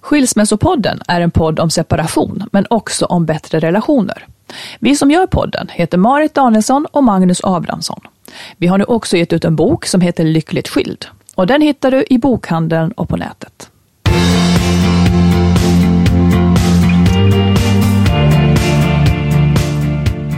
Skilsmässopodden är en podd om separation, men också om bättre relationer. Vi som gör podden heter Marit Danielsson och Magnus Abrahamsson. Vi har nu också gett ut en bok som heter Lyckligt skild. Och den hittar du i bokhandeln och på nätet.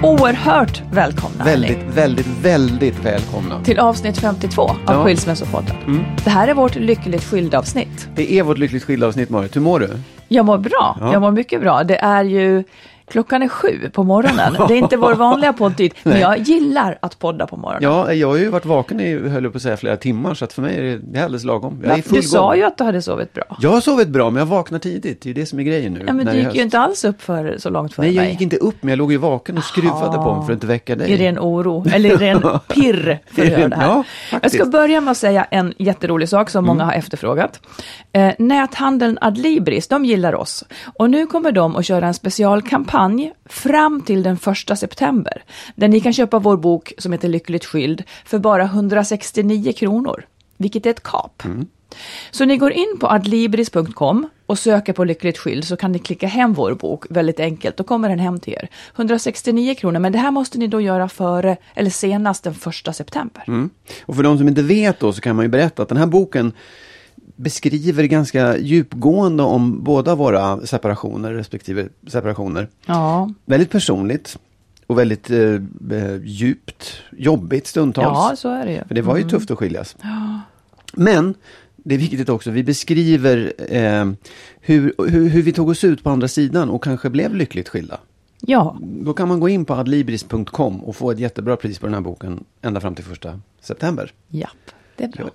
Oerhört välkomna Väldigt, väldigt, väldigt välkomna. till avsnitt 52 av Ja. Skilsmässopodden. Det här är vårt Lyckligt skild avsnitt. Det är vårt lyckligt skilda avsnitt Marit. Hur mår du? Jag mår bra. Ja. Jag mår mycket bra. Det är ju klockan är sju på morgonen. Det är inte vår vanliga poddtid, men jag gillar att podda på morgonen. Ja, jag har ju varit vaken i, höll jag på att säga, flera timmar så att för mig är det, det är alldeles lagom. Jag är du sa gång. ju att du hade sovit bra. Jag har sovit bra, men jag vaknar tidigt. Det är ju det som är grejen nu. Ja, men du det är gick ju inte alls upp för så långt före Nej, jag mig. gick inte upp, men jag låg ju vaken och skruvade på mig för att inte väcka dig. I ren oro, eller i ren pirr för att göra det här. Ja, jag faktiskt. ska börja med att säga en jätterolig sak som många har efterfrågat. Eh, näthandeln Adlibris, de gillar oss. Och nu kommer de att köra en specialkampanj fram till den första september. Där ni kan köpa vår bok som heter Lyckligt skild för bara 169 kronor. Vilket är ett kap. Så ni går in på adlibris.com och söker på Lyckligt skild så kan ni klicka hem vår bok väldigt enkelt. Då kommer den hem till er. 169 kronor, men det här måste ni då göra före eller senast den första september. Mm. Och för de som inte vet då så kan man ju berätta att den här boken beskriver ganska djupgående om båda våra separationer respektive separationer. Ja, Väldigt personligt och väldigt eh, eh, djupt, jobbigt stundtals. ja så är det ju. För det var ju tufft att skiljas. Men det är viktigt också, vi beskriver eh, hur, hur, hur vi tog oss ut på andra sidan och kanske blev lyckligt skilda. Ja, Då kan man gå in på adlibris.com och få ett jättebra pris på den här boken ända fram till första september. japp, det är bra.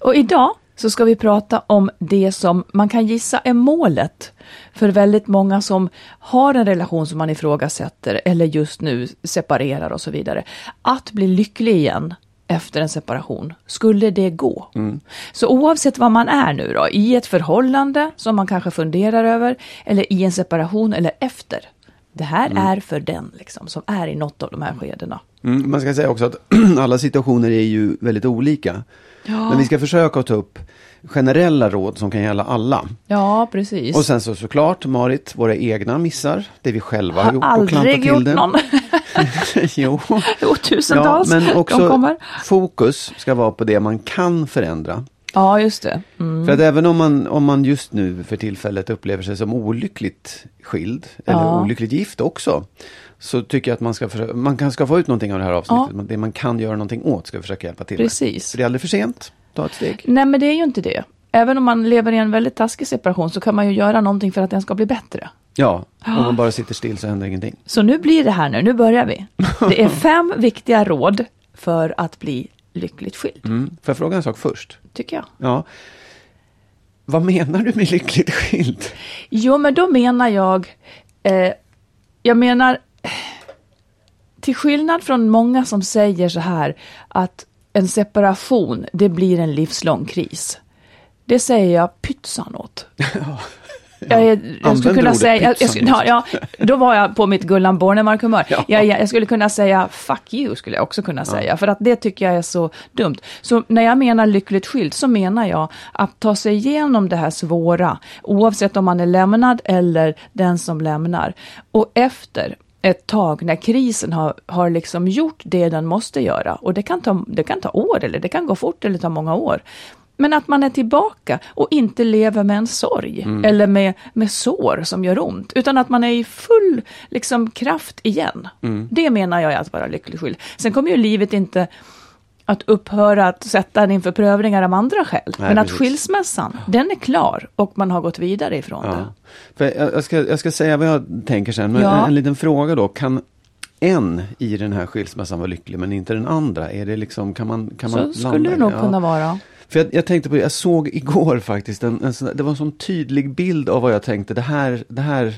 Och idag så ska vi prata om det som man kan gissa är målet för väldigt många som har en relation som man ifrågasätter eller just nu separerar och så vidare. Att bli lycklig igen efter en separation, skulle det gå? Så oavsett vad man är nu då, i ett förhållande som man kanske funderar över, eller i en separation eller efter. Det här är för den liksom, som är i något av de här skedena. Mm, man ska säga också att alla situationer är ju väldigt olika. Men vi ska försöka ta upp generella råd som kan gälla alla. Ja, precis. Och sen så såklart, Marit, våra egna missar, det vi själva har, har gjort och klantat till gjort det. någon. jo. Jo, tusentals. men De också fokus ska vara på det man kan förändra. Ja, just det. Mm. För att även om man, om man just nu för tillfället upplever sig som olyckligt skild, eller Ja. olyckligt gift också, så tycker jag att man ska, försöka, man kan ska få ut någonting av det här avsnittet. Det man kan göra någonting åt ska vi försöka hjälpa till Precis. med. För det är aldrig för sent, ta ett steg. Nej, men det är ju inte det. Även om man lever i en väldigt taskig separation så kan man ju göra någonting för att den ska bli bättre. Ja, om man bara sitter still så händer ingenting. Så nu blir det här nu, nu börjar vi. Det är fem viktiga råd för att bli lyckligt skild, Mm. Får jag fråga en sak först? tycker jag. Ja. Vad menar du med lyckligt skild? Jo, men då menar jag, eh, jag menar, till skillnad från många som säger så här att en separation, det blir en livslång kris. Det säger jag pytsan åt. Jag, är- jag skulle kunna säga, jag, jag, skulle- ja, ja, då var jag på mitt Gullan Bornemark-humör. Ja. Jag, jag, jag skulle kunna säga fuck you, skulle jag också kunna säga, för att det tycker jag är så dumt. Så när jag menar lyckligt skild så menar jag att ta sig igenom det här svåra, oavsett om man är lämnad eller den som lämnar. Och efter ett tag när krisen har, har liksom gjort det den måste göra, och det kan, ta, det kan ta år eller det kan gå fort eller ta många år. Men att man är tillbaka och inte lever med en sorg eller med, med sår som gör ont, utan att man är i full liksom, kraft igen. Det menar jag är att vara lycklig. Sen kommer ju livet inte att upphöra att sätta en inför prövningar av andra skäl. Men att precis. skilsmässan, den är klar och man har gått vidare ifrån det. Ja. För jag, jag, ska, jag ska säga vad jag tänker sen, men Ja. en, en liten fråga då. Kan en i den här skilsmässan vara lycklig men inte den andra? Är det liksom, kan man, kan man Så skulle det nog Ja. kunna vara. För jag, jag tänkte på det, jag såg igår faktiskt, en, en sån, det var en sån tydlig bild av vad jag tänkte, det här, det här,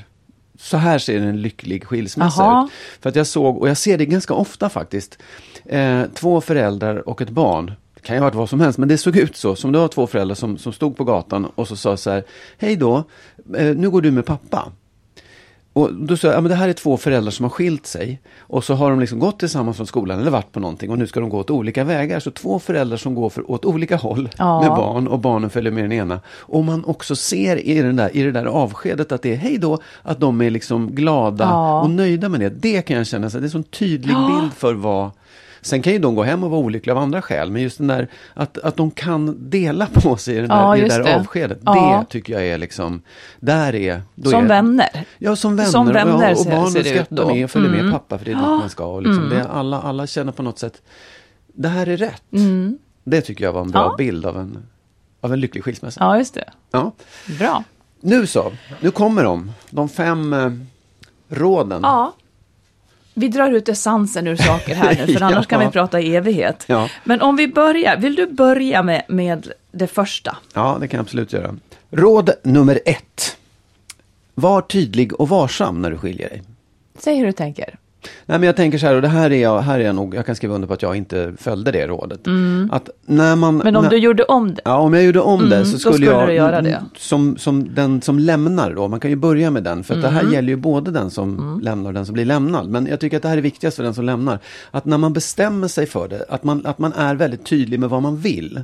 så här ser en lycklig skilsmässa ut. För att jag såg, och jag ser det ganska ofta faktiskt, eh, två föräldrar och ett barn. Det kan ju ha varit vad som helst, men det såg ut så. Som det var två föräldrar som, som stod på gatan och så sa så här, hej då, eh, nu går du med pappa. Och då sa jag, ja, men det här är två föräldrar som har skilt sig. Och så har de liksom gått tillsammans från skolan eller varit på någonting och nu ska de gå åt olika vägar. Så två föräldrar som går för, åt olika håll Ja. med barn och barnen följer med den ena. Och man också ser i, den där, i det där avskedet att det är hej då, att de är liksom glada Ja. och nöjda med det. Det kan jag känna, så det är en sån tydlig bild för vad Sen kan ju de gå hem och vara olyckliga av andra skäl, men just den där att, att de kan dela på sig i, den där, Ja, det där det. avskedet. Ja. Det tycker jag är liksom, där är... Som är, vänner. Ja, som vänner. Som vänner och, och barnen skrattar med och följer med Mm. pappa för det är dit man ska. Och liksom det, alla, alla känner på något sätt, det här är rätt. Det tycker jag var en bra Mm. Ja. bild av en, av en lycklig skilsmässa. Ja, just det. Ja. Bra. Nu så, nu kommer de. De fem eh, råden. Ja. Vi drar ut essensen ur saker här nu, för annars Ja. kan vi prata i evighet. Ja. Men om vi börjar, vill du börja med, med det första? Ja, det kan jag absolut göra. Råd nummer ett. Var tydlig och varsam när du skiljer dig. Säg hur du tänker. Nej, men jag tänker så här, och det här är jag, här är jag nog, jag kan skriva under på att jag inte följde det rådet. Att när man... Mm. Men om när, du gjorde om det? Ja, om jag gjorde om det Mm, så då skulle, skulle jag, göra mm, det. Som, som den som lämnar då, man kan ju börja med den, för att det Mm. här gäller ju både den som lämnar och den som blir lämnad. Men jag tycker att det här är viktigast för den som lämnar. Att när man bestämmer sig för det, att man, att man är väldigt tydlig med vad man vill.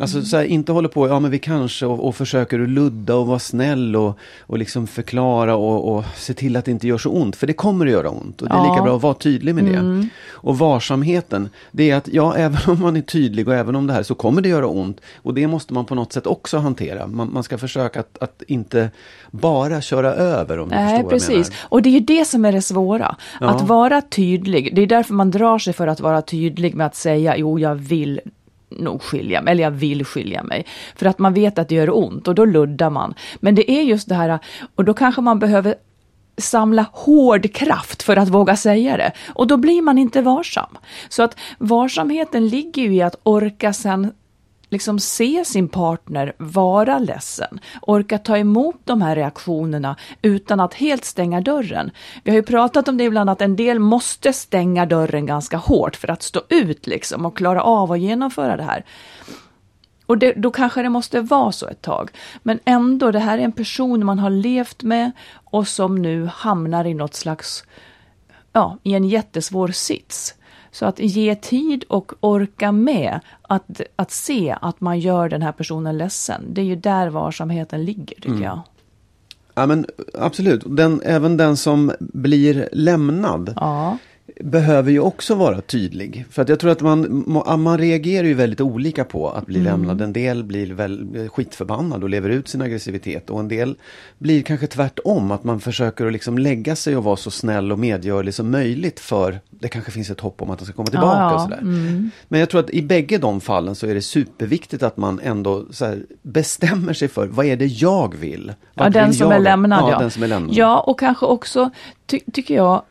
Alltså så här, inte håller på, ja men vi kanske och, och försöker att ludda och vara snäll och, och liksom förklara och, och se till att det inte gör så ont. För det kommer att göra ont och det är lika Ja. bra att vara tydlig med det. Och varsamheten, det är att ja, även om man är tydlig och även om det här så kommer det göra ont. Och det måste man på något sätt också hantera. Man, man ska försöka att, att inte bara köra över om du Nej, förstår vad jag precis. menar. Och det är ju det som är det svåra. Ja. Att vara tydlig. Det är därför man drar sig för att vara tydlig med att säga, jo, jag vill nog skilja mig, eller jag vill skilja mig. För att man vet att det gör ont och då luddar man. Men det är just det här, och då kanske man behöver samla hård kraft för att våga säga det. Och då blir man inte varsam. Så att varsamheten ligger ju i att orka sen liksom se sin partner vara ledsen, orka ta emot de här reaktionerna utan att helt stänga dörren. Vi har ju pratat om det ibland att en del måste stänga dörren ganska hårt för att stå ut liksom och klara av att genomföra det här. Och det, då kanske det måste vara så ett tag. Men ändå, det här är en person man har levt med och som nu hamnar i något slags, ja, i en jättesvår sits. Så att ge tid och orka med att, att se att man gör den här personen ledsen. Det är ju där varsamheten ligger, tycker jag. Ja men absolut, den, även den som blir lämnad Ja. Behöver ju också vara tydlig. För att jag tror att man, må- man reagerar ju väldigt olika på att bli lämnad. En del blir väl skitförbannad och lever ut sin aggressivitet. Och en del blir kanske tvärtom, att man försöker att liksom lägga sig och vara så snäll och medgörlig som möjligt. För det kanske finns ett hopp om att de ska komma tillbaka ja. och sådär. Men jag tror att i bägge de fallen så är det superviktigt att man ändå bestämmer sig för vad är det jag vill? Ja, den vill som jag? är lämnad. Ja, Ja, den som är lämnad. ja och kanske också, ty tycker jag,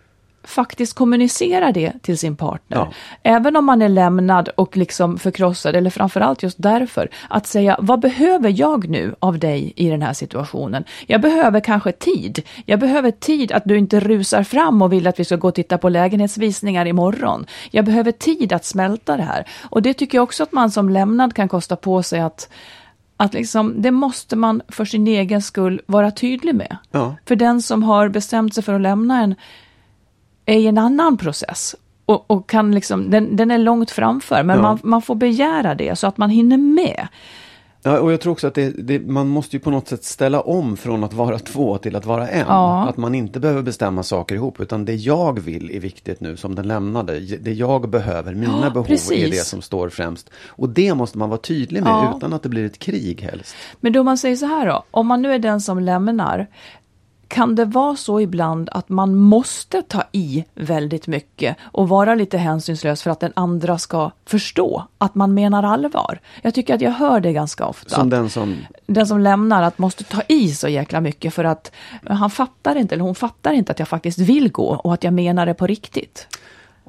faktiskt kommunicera det till sin partner. Ja. Även om man är lämnad och liksom förkrossad, eller framförallt just därför, att säga vad behöver jag nu av dig i den här situationen? Jag behöver kanske tid. Jag behöver tid att du inte rusar fram och vill att vi ska gå och titta på lägenhetsvisningar imorgon. Jag behöver tid att smälta det här. Och det tycker jag också att man som lämnad kan kosta på sig att att liksom, det måste man för sin egen skull vara tydlig med. Ja. För den som har bestämt sig för att lämna en är i en annan process. Och, och kan liksom, den, den är långt framför, men Ja. man, man får begära det så att man hinner med. Ja, och jag tror också att det, det, man måste ju på något sätt ställa om från att vara två till att vara en. Ja. Att man inte behöver bestämma saker ihop, utan det jag vill är viktigt nu som den lämnade. Det jag behöver, mina Ja, behov är precis. det som står främst. Och det måste man vara tydlig med Ja. utan att det blir ett krig helst. Men då man säger så här då, om man nu är den som lämnar, kan det vara så ibland att man måste ta i väldigt mycket och vara lite hänsynslös för att den andra ska förstå att man menar allvar? Jag tycker att jag hör det ganska ofta. Som den som... den som lämnar att måste ta i så jäkla mycket för att han fattar inte, eller hon fattar inte att jag faktiskt vill gå och att jag menar det på riktigt.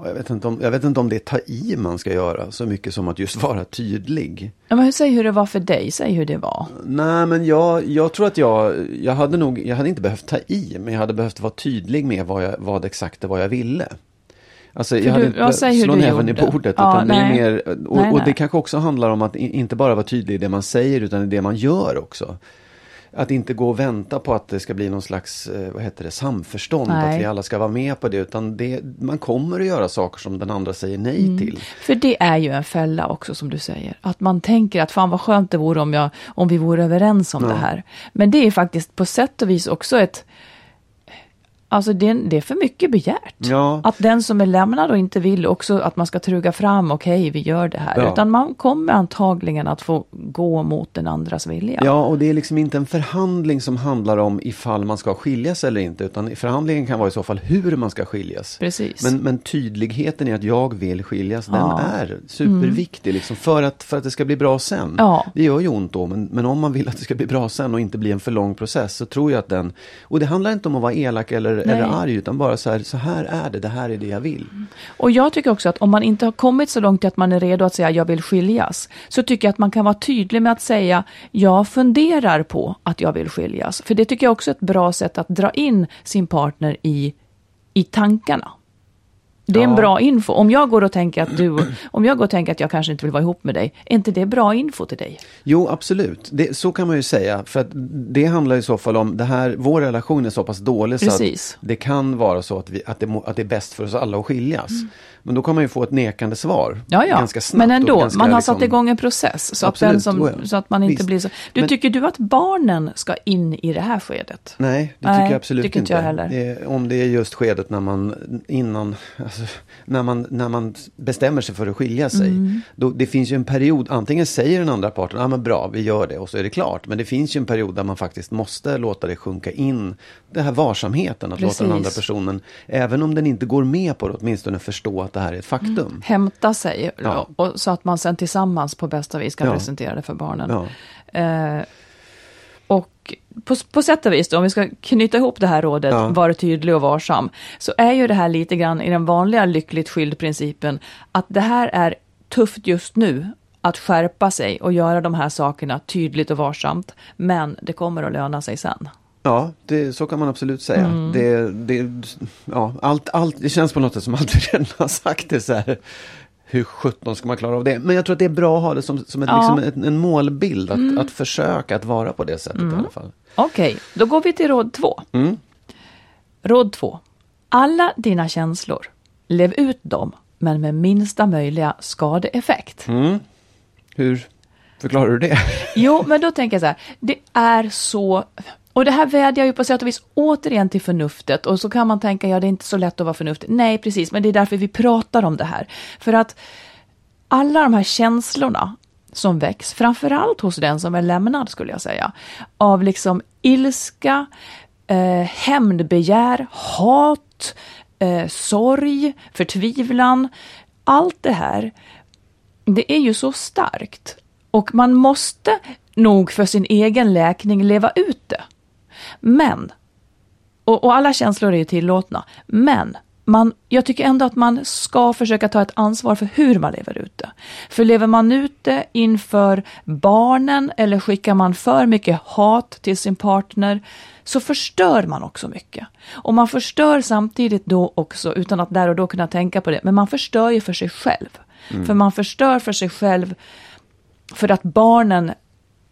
Och Jag vet, inte om, jag vet inte om det är ta i man ska göra så mycket som att just vara tydlig. Ja, men säg hur det var för dig, säg hur det var. Nej, men jag, jag tror att jag, jag hade nog, jag hade inte behövt ta i, men jag hade behövt vara tydlig med vad, jag, vad exakt det var jag ville. Alltså jag hade du- inte ja, säg hur slå näven i bordet. Ja, utan det är mer, och, Nej, och nej. det kanske också handlar om att inte bara vara tydlig i det man säger, utan i det man gör också. Att inte gå och vänta på att det ska bli någon slags, eh, vad heter det, samförstånd, Nej. att vi alla ska vara med på det, utan det, man kommer att göra saker som den andra säger nej Mm. till. För det är ju en fälla också som du säger. Att man tänker att fan vad skönt det vore om, jag, om vi vore överens om Ja. det här. Men det är faktiskt på sätt och vis också ett... Alltså det, är- det är för mycket begärt. Ja. Att den som är lämnad och inte vill också att man ska truga fram, okej vi gör det här. Ja. Utan man kommer antagligen att få gå mot den andras vilja. Ja, och det är liksom inte en förhandling som handlar om ifall man ska skiljas eller inte, utan förhandlingen kan vara i så fall hur man ska skiljas. Precis. Men, men tydligheten i att jag vill skiljas, den Ja. är superviktig liksom, för, att, för att det ska bli bra sen. Ja. Det gör ju ont då, men, men om man vill att det ska bli bra sen och inte bli en för lång process så tror jag att den, och det handlar inte om att vara elak eller, eller arg, utan bara så här, så här är det, det här är det jag vill. Och jag tycker också att om man inte har kommit så långt till att man är redo att säga jag vill skiljas, så tycker jag att man kan vara tydlig med att säga jag funderar på att jag vill skiljas. För det tycker jag också är ett bra sätt att dra in sin partner i, i tankarna. Det är en Ja. bra info. Om jag går och tänker att du, om jag går och tänker att jag kanske inte vill vara ihop med dig, är inte det bra info till dig? Jo, absolut. Det, så kan man ju säga. För att det handlar i så fall om, det här, vår relation är så pass dålig Precis. så att det kan vara så att, vi, att, det, att det är bäst för oss alla att skiljas. Men då kan man ju få ett nekande svar. Ja, ja. Ganska snabbt men ändå, ganska man har liksom- satt igång en process så, att, Absolut, den som, så att man inte Visst. blir så... Du, Men- tycker du att barnen ska in i det här skedet? Nej, det Nej, tycker jag absolut tycker inte jag heller. Det är, om det är just skedet när man innan, alltså, när man, när man bestämmer sig för att skilja sig. Mm. Då, det finns ju en period, antingen säger den andra parten, ja ah, men bra, vi gör det och så är det klart. Men det finns ju en period där man faktiskt måste låta det sjunka in, det här varsamheten, att låta den andra Precis. personen, även om den inte går med på det, åtminstone förstå att det här är ett faktum. hämta sig Ja. och, så att man sen tillsammans på bästa vis kan Ja. presentera det för barnen. Ja. Eh, och på, på sätt och vis, då, om vi ska knyta ihop det här rådet, Ja. var tydlig och varsam, så är ju det här lite grann i den vanliga lyckligt skild-principen, att det här är tufft just nu, att skärpa sig och göra de här sakerna tydligt och varsamt, men det kommer att löna sig sen. Ja, det, så kan man absolut säga. Mm. Det, det, ja, allt, allt, det känns på något sätt som allt vi redan har sagt. Det så här, hur sjutton ska man klara av det? Men jag tror att det är bra att ha det som, som ett, Ja. Mm. liksom en, en målbild. Att, att försöka att vara på det sättet i alla fall. Okej, då går vi till råd två. Mm. Råd två. Alla dina känslor, lev ut dem, men med minsta möjliga skadeeffekt. Mm. Hur förklarar du det? Jo, men då tänker jag så här, det är så... Och det här vädjar ju på sätt och vis återigen till förnuftet och så kan man tänka, ja det är inte så lätt att vara förnuftig. Nej, precis, men det är därför vi pratar om det här. För att alla de här känslorna som väcks, framförallt hos den som är lämnad skulle jag säga, av liksom ilska, eh, hämndbegär, hat, eh, sorg, förtvivlan, allt det här, det är ju så starkt. Och man måste nog för sin egen läkning leva ut det. Men, och, och alla känslor är ju tillåtna, men man, jag tycker ändå att man ska försöka ta ett ansvar för hur man lever ute. För lever man ute inför barnen eller skickar man för mycket hat till sin partner så förstör man också mycket. Och man förstör samtidigt då också, utan att där och då kunna tänka på det, men man förstör ju för sig själv. För man förstör för sig själv för att barnen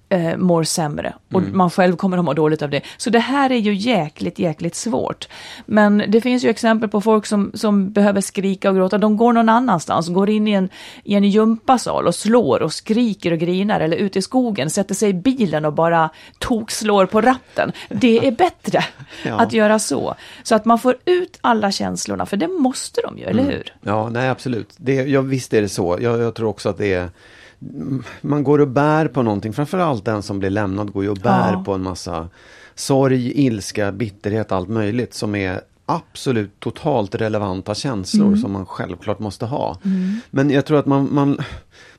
eh, mår sämre och man själv kommer att må dåligt av det. Så det här är ju jäkligt, jäkligt svårt. Men det finns ju exempel på folk som, som behöver skrika och gråta. De går någon annanstans, går in i en, i en gympasal och slår och skriker och grinar eller ut i skogen, sätter sig i bilen och bara tokslår på ratten. Det är bättre Ja. att göra så. Så att man får ut alla känslorna, för det måste de ju, eller hur? Ja, nej absolut. Det, ja, visst är det så. Jag, jag tror också att det är man går och bär på någonting, framförallt den som blir lämnad går ju och bär Ja. på en massa sorg, ilska, bitterhet, allt möjligt som är absolut totalt relevanta känslor Mm. som man självklart måste ha. Men jag tror att man, man,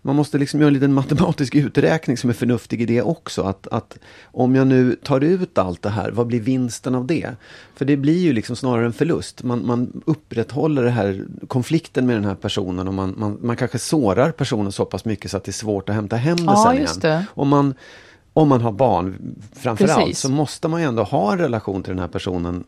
man måste liksom göra en liten matematisk uträkning som är förnuftig i det också. Att, att om jag nu tar ut allt det här, vad blir vinsten av det? För det blir ju liksom snarare en förlust. Man, man upprätthåller det här konflikten med den här personen och man, man, man kanske sårar personen så pass mycket så att det är svårt att hämta hem det Ja, sen igen. det. Om man, om man har barn framförallt så måste man ju ändå ha en relation till den här personen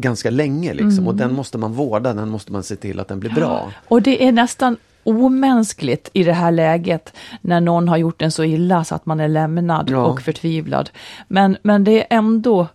ganska länge liksom. Mm. Och den måste man vårda, den måste man se till att den blir bra. Och det är nästan omänskligt i det här läget när någon har gjort en så illa så att man är lämnad Ja. och förtvivlad. Men, men det är ändå...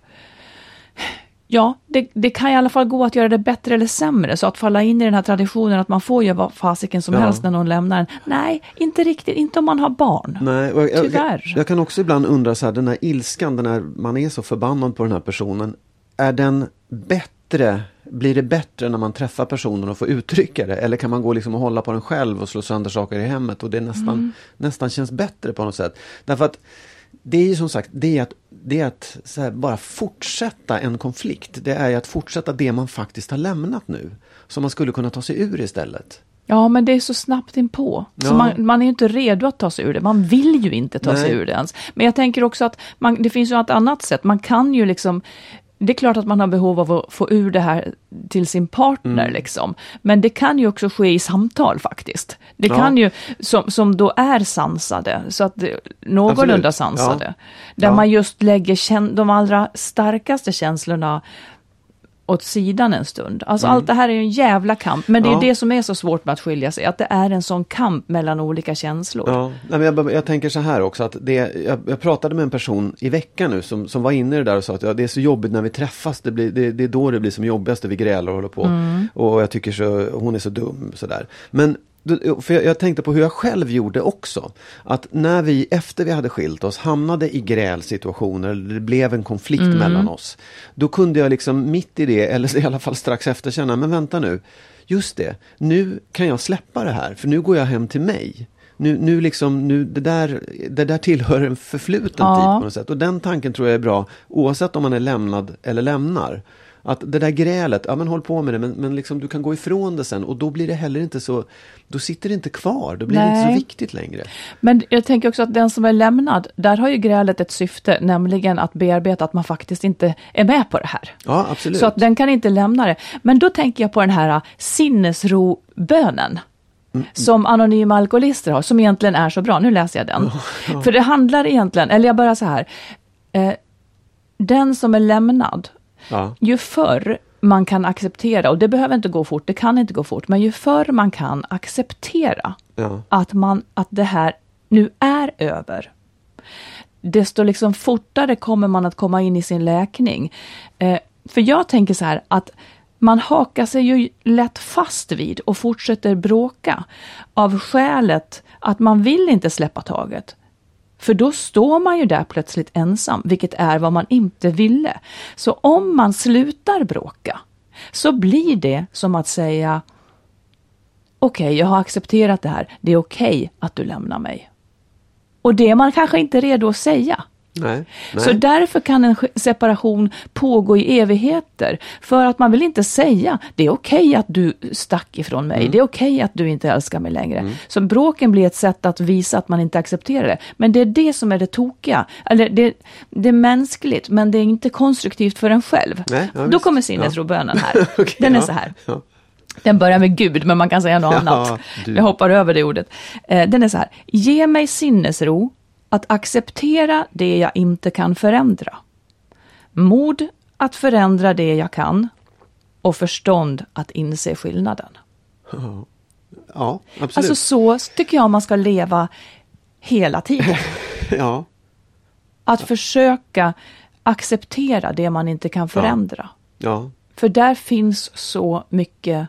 Ja, det, det kan i alla fall gå att göra det bättre eller sämre. Så att falla in i den här traditionen att man får göra vad fasiken som Ja. helst när någon lämnar en. Nej, inte riktigt. Inte om man har barn. Nej, jag, jag, Tyvärr. jag kan också ibland undra så här, den här ilskan, den här, man är så förbannad på den här personen. Är den bättre, blir det bättre när man träffar personen och får uttrycka det? Eller kan man gå liksom och hålla på den själv och slå sönder saker i hemmet och det nästan, Mm. nästan känns bättre på något sätt? Därför att det är ju som sagt, det är att, det är att så här, bara fortsätta en konflikt. Det är att fortsätta det man faktiskt har lämnat nu. Som man skulle kunna ta sig ur istället. Ja, men det är så snabbt inpå. Så Ja. man, man är inte redo att ta sig ur det. Man vill ju inte ta sig Nej. ur det ens. Men jag tänker också att man, det finns ju ett annat sätt. Man kan ju liksom det är klart att man har behov av att få ur det här till sin partner, Mm. liksom. men det kan ju också ske i samtal faktiskt. Det Ja. kan ju, som, som då är sansade, så att någorlunda Absolut. sansade. Ja. Där Ja. man just lägger de allra starkaste känslorna åt sidan en stund. Alltså allt det här är en jävla kamp, men det är Mm. Ja. det som är så svårt med att skilja sig, att det är en sån kamp mellan olika känslor. Ja, nej, men jag, jag tänker så här också att det, jag, jag pratade med en person i veckan nu som, som var inne i det där och sa att ja, det är så jobbigt när vi träffas, det, blir, det, det är då det blir som jobbigast, vi grälar och håller på. Och jag tycker så, hon är så dum sådär. Men för jag, tänkte på hur jag själv gjorde också. Att när vi efter vi hade skilt oss hamnade i grälsituationer, eller det blev en konflikt mellan oss. Då kunde jag liksom mitt i det, eller i alla fall strax efter känna, men vänta nu. Just det, nu kan jag släppa det här, för nu går jag hem till mig. Nu, nu liksom, nu, det, där, det där tillhör en förfluten Ja. tid på något sätt. Och den tanken tror jag är bra, oavsett om man är lämnad eller lämnar. Att det där grälet, ja men håll på med det, men, men liksom, du kan gå ifrån det sen och då blir det heller inte så, då sitter det inte kvar, då blir det inte så Nej. viktigt längre. Men jag tänker också att den som är lämnad, där har ju grälet ett syfte, nämligen att bearbeta att man faktiskt inte är med på det här. Ja, absolut. Så att den kan inte lämna det. Men då tänker jag på den här sinnesrobönen. Som anonyma alkoholister har, som egentligen är så bra. Nu läser jag den. För det handlar egentligen, eller jag bara så här. Eh, den som är lämnad, Ja. ju förr man kan acceptera, och det behöver inte gå fort, det kan inte gå fort, men ju förr man kan acceptera Ja. att, man, att det här nu är över, desto liksom fortare kommer man att komma in i sin läkning. Eh, för jag tänker så här att man hakar sig ju lätt fast vid och fortsätter bråka av skälet att man vill inte släppa taget. För då står man ju där plötsligt ensam, vilket är vad man inte ville. Så om man slutar bråka, så blir det som att säga Okej, jag har accepterat det här. Det är okej att du lämnar mig. Och det är man kanske inte redo att säga. Nej. Nej. Så därför kan en separation pågå i evigheter. För att man vill inte säga, det är okej att du stack ifrån mig, Mm. det är okej att du inte älskar mig längre. Så bråken blir ett sätt att visa att man inte accepterar det. Men det är det som är det tokiga. Eller det, det är mänskligt, men det är inte konstruktivt för en själv. Nej, ja, Då visst. kommer sinnesrobönen här. Okej, Den är ja. så här. Ja. Den börjar med Gud, men man kan säga något Ja, annat. du. Jag hoppar över det ordet. Eh, Den är så här. Ge mig sinnesro att acceptera det jag inte kan förändra. Mod att förändra det jag kan. Och förstånd att inse skillnaden. Ja, absolut. Alltså så tycker jag man ska leva hela tiden. ja. Att försöka acceptera det man inte kan förändra. Ja. För där finns så mycket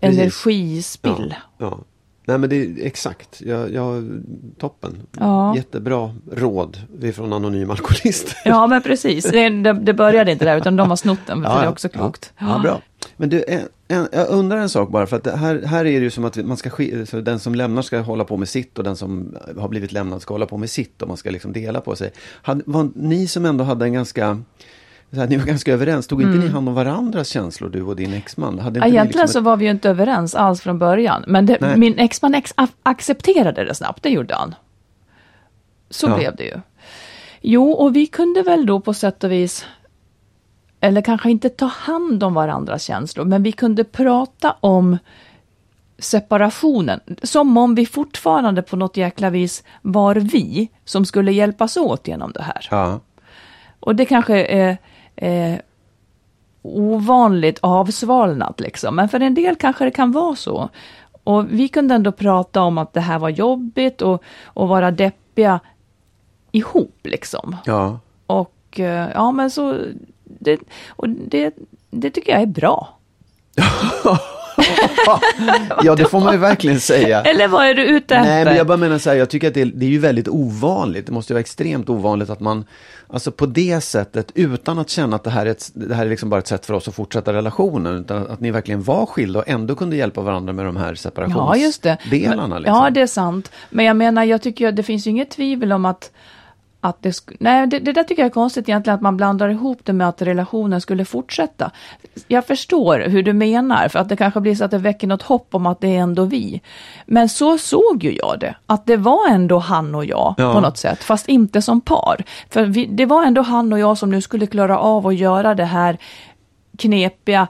energispill. Ja, ja. Nej men det är exakt, jag, jag, toppen. Ja. Jättebra råd från Anonym Alkoholist. Ja, men precis. Det, det, började inte där, utan de har snott den, för Ja, det är också klokt. Ja, ja, bra. Men du, en, en, jag undrar en sak bara, för att här, här är det ju som att man ska, sk- så den som lämnar ska hålla på med sitt och den som har blivit lämnad ska hålla på med sitt och man ska liksom dela på sig. Hade, var ni som ändå hade en ganska, så här, ni var ganska överens, tog inte ni hand om varandras känslor, du och din exman? Hade inte Mm. Egentligen liksom så var vi ju inte överens alls från början. Men det, min exman ex accepterade det snabbt, det gjorde han. Så Ja. blev det ju. Jo, och vi kunde väl då på sätt och vis, eller kanske inte ta hand om varandras känslor, men vi kunde prata om separationen. Som om vi fortfarande på något jäkla vis var vi som skulle hjälpas åt genom det här. Ja, Och det kanske är eh, ovanligt avsvalnat liksom. Men för en del kanske det kan vara så. Och vi kunde ändå prata om att det här var jobbigt och, och vara deppiga ihop liksom. ja. Och eh, ja men så, det, och det, det tycker jag är bra. ja, det får man ju verkligen säga. Eller vad är du ute efter? Nej, men jag bara menar så här, jag tycker att det, det är ju väldigt ovanligt. Det måste ju vara extremt ovanligt att man, alltså på det sättet, utan att känna att det här är, ett, det här är liksom bara ett sätt för oss att fortsätta relationen, utan att ni verkligen var skilda och ändå kunde hjälpa varandra med de här Ja, just det. separationsdelarna. Liksom. Ja, det är sant. Men jag menar, jag tycker att det finns ju inget tvivel om att att det, nej, det, det där tycker jag är konstigt egentligen, att man blandar ihop det med att relationen skulle fortsätta. Jag förstår hur du menar, för att det kanske blir så att det väcker något hopp om att det är ändå vi. Men så såg ju jag det, att det var ändå han och jag Ja. på något sätt, fast inte som par. För vi, det var ändå han och jag som nu skulle klara av att göra det här knepiga,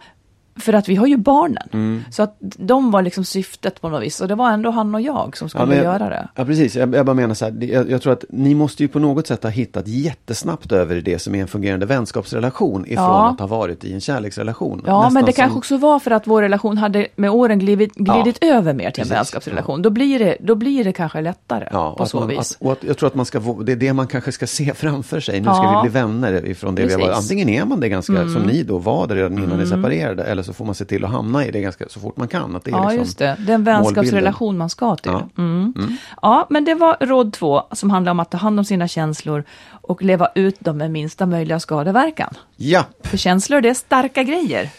för att vi har ju barnen. Mm. Så att de var liksom syftet på något vis. Och det var ändå han och jag som skulle men jag, göra det. Ja, precis. Jag, jag bara menar så här, jag, jag tror att ni måste ju på något sätt ha hittat jättesnabbt över det som är en fungerande vänskapsrelation ifrån Ja. att ha varit i en kärleksrelation. Ja, Nästan men det som- kanske också var för att vår relation hade med åren glidit, glidit över mer till en Precis, vänskapsrelation. Då, blir det, då blir det kanske lättare Ja, på så man, vis. Att, och att, jag tror att man ska, det är det man kanske ska se framför sig. Nu ska Ja. vi bli vänner ifrån det vi har varit. Precis. Mm. Antingen är man det ganska, som ni då var det redan innan ni separerade, eller så får man se till att hamna i det ganska så fort man kan. Att det är Ja, liksom just det. Den vänskapsrelation man ska till. Ja. Mm. Ja, men det var råd två som handlar om att ta hand om sina känslor och leva ut dem med minsta möjliga skadeverkan. Ja, För känslor, det är starka grejer.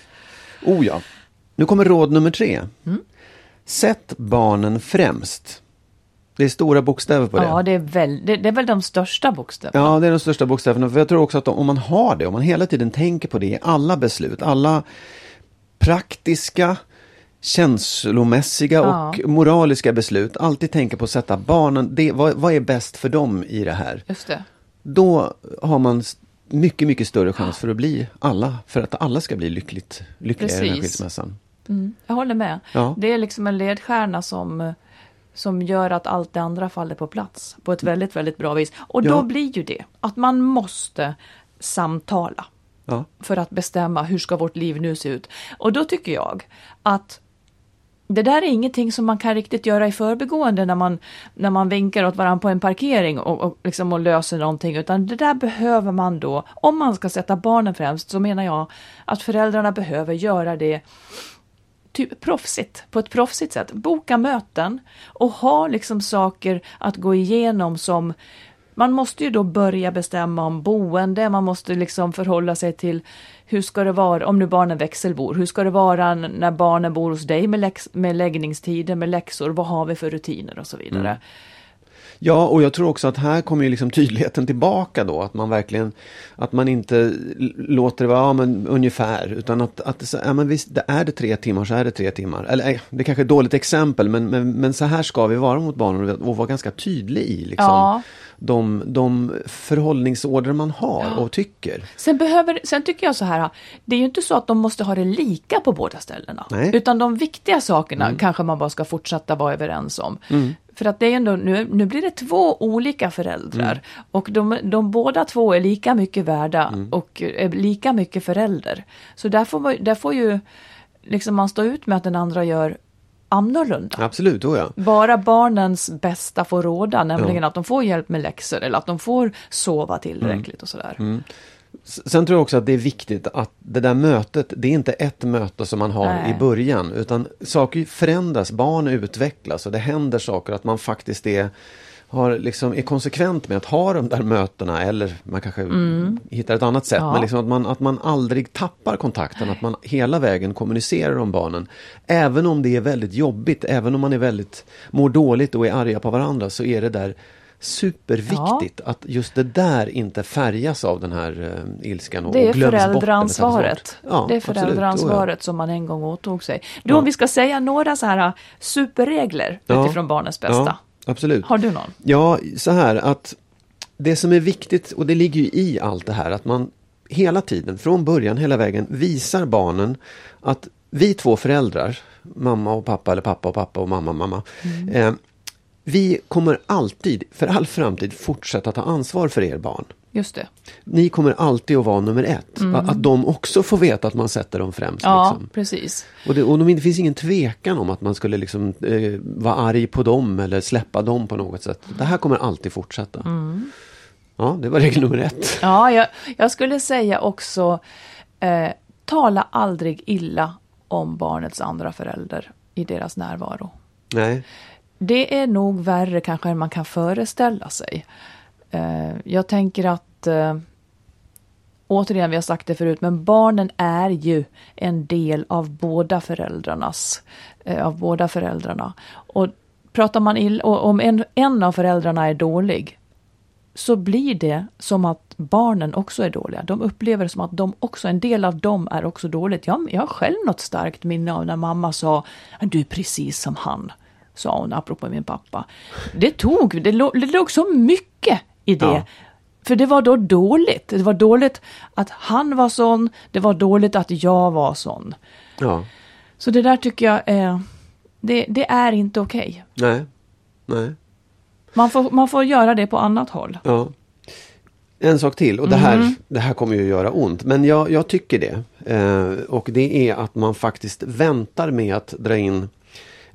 oh ja. Nu kommer råd nummer tre. Mm. Sätt barnen främst. Det är stora bokstäver på det. Ja, det är, väl, det, det är väl de största bokstäverna. Ja, det är de största bokstäverna. För jag tror också att om man har det, om man hela tiden tänker på det i alla beslut, alla praktiska, känslomässiga Ja. och moraliska beslut, alltid tänker på att sätta barnen, det, vad, vad är bäst för dem i det här? Just det. Då har man mycket, mycket större chans för att bli alla, för att alla ska bli lyckligt, lyckliga i den här Precis. skilsmässan. Jag håller med. Ja. Det är liksom en ledstjärna som, som gör att allt det andra faller på plats på ett väldigt, väldigt bra vis. Och då Ja. blir ju det att man måste samtala Ja. för att bestämma hur ska vårt liv nu se ut. Och då tycker jag att det där är ingenting som man kan riktigt göra i förbigående när man, när man vinkar åt varandra på en parkering och, och, liksom och löser någonting, utan det där behöver man då, om man ska sätta barnen främst, så menar jag att föräldrarna behöver göra det typ proffsigt, på ett proffsigt sätt. Boka möten och ha liksom saker att gå igenom som man måste ju då börja bestämma om boende, man måste liksom förhålla sig till hur ska det vara, om nu barnen växelbor, hur ska det vara när barnen bor hos dig med, läx, med läggningstider, med läxor, vad har vi för rutiner och så vidare. Mm. Ja, och jag tror också att här kommer ju liksom tydligheten tillbaka då, att man verkligen, att man inte låter det vara, ja men ungefär, utan att, att ja, men visst, det är det tre timmar så är det tre timmar. Eller det kanske är ett dåligt exempel, men, men, men så här ska vi vara mot barnen och, vara ganska tydlig i liksom. Ja. de, de förhållningsorder man har och tycker. Sen, behöver, sen tycker jag så här, det är ju inte så att de måste ha det lika på båda ställena. Nej. Utan de viktiga sakerna kanske man bara ska fortsätta vara överens om. För att det är ändå, nu, nu blir det två olika föräldrar. Och de, de båda två är lika mycket värda och är lika mycket förälder. Så där får, man, där får ju liksom man stå ut med att den andra gör annorlunda. Absolut, då ja. Bara barnens bästa får råda, nämligen att de får hjälp med läxor eller att de får sova tillräckligt och sådär. S- Sen tror jag också att det är viktigt att det där mötet, det är inte ett möte som man har Nej. i början. Utan saker förändras, barn utvecklas och det händer saker. Att man faktiskt är, har, liksom, är konsekvent med att ha de där mötena. Eller man kanske hittar ett annat sätt. Ja. Men liksom att, man, att man aldrig tappar kontakten. Att man hela vägen kommunicerar om barnen. Även om det är väldigt jobbigt, även om man är väldigt, mår dåligt och är arga på varandra. Så är det där superviktigt att just det där inte färgas av den här uh, ilskan och, Det är föräldraansvaret. Ja, det är absolut. föräldraansvaret som man en gång åtog sig. Du, Ja. om vi ska säga några så här äh, superregler Ja. utifrån barnens bästa. Ja, absolut. Har du någon? Ja, så här att det som är viktigt, och det ligger ju i allt det här, att man hela tiden, från början hela vägen, visar barnen att vi två föräldrar, mamma och pappa eller pappa och pappa och mamma och mamma, eh, vi kommer alltid, för all framtid, fortsätta ta ansvar för er barn. Just det. Ni kommer alltid att vara nummer ett. Att, att de också får veta att man sätter dem främst. Ja, Liksom. precis. Och, det, och det finns ingen tvekan om att man skulle liksom, eh, vara arg på dem eller släppa dem på något sätt. Det här kommer alltid fortsätta. Ja, det var regel nummer ett. Ja, jag, jag skulle säga också, eh, tala aldrig illa om barnets andra förälder i deras närvaro. Nej, det är nog värre kanske än man kan föreställa sig. Eh, jag tänker att, eh, återigen, vi har sagt det förut, men barnen är ju en del av båda föräldrarnas, eh, av båda föräldrarna. Och pratar man illa, och om en, en av föräldrarna är dålig, så blir det som att barnen också är dåliga. De upplever det som att de också, en del av dem är också dåligt. Jag, jag har själv något starkt minne av när mamma sa, du är precis som han, sa hon apropå min pappa. Det tog, det låg, det låg så mycket i det. Ja. För det var då dåligt. Det var dåligt att han var sån, det var dåligt att jag var sån. ja, Så det där tycker jag är, det, det är inte okej. nej, nej, Man, får, man får göra det på annat håll. ja. En sak till, och det här, det här kommer ju att göra ont, men jag, jag tycker det. Eh, och det är att man faktiskt väntar med att dra in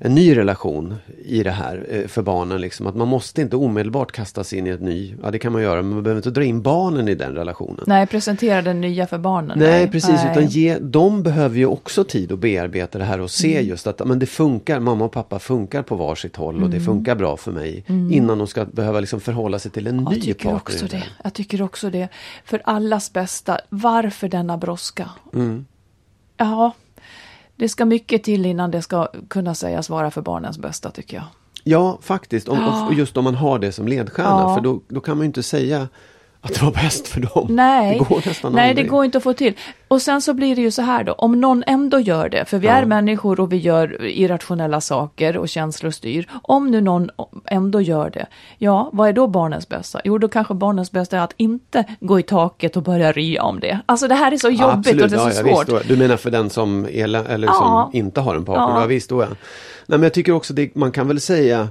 en ny relation i det här eh, för barnen. Liksom. Att man måste inte omedelbart kasta sig in i ett ny, ja det kan man göra, men man behöver inte dra in barnen i den relationen. Nej, presentera den nya för barnen. Nej, precis. Nej. Utan ge, de behöver ju också tid att bearbeta det här och se Mm. just att men det funkar, mamma och pappa funkar på varsitt håll och Mm. det funkar bra för mig. Innan de ska behöva liksom förhålla sig till en Jag ny partner. också det. Jag tycker också det. För allas bästa. Varför denna brådska? Mm. Ja, det ska mycket till innan det ska kunna sägas vara för barnens bästa tycker jag. Ja, faktiskt. Om, och just om man har det som ledstjärna. Ja. För då, då kan man ju inte säga att det var bäst för dem. Nej, Det går nästan nej aldrig. det går inte att få till. Och sen så blir det ju så här då, om någon ändå gör det, för vi är människor och vi gör irrationella saker och känslor styr. Om nu någon ändå gör det, ja, vad är då barnens bästa? Jo, då kanske barnens bästa är att inte gå i taket och börja rya om det. Alltså det här är så jobbigt Absolut, och det är så ja, ja, svårt. Visst, du menar för den som, är, eller Ja. som inte har en partner? Ja. Ja, visst, då ja. Nej, men jag tycker också det, man kan väl säga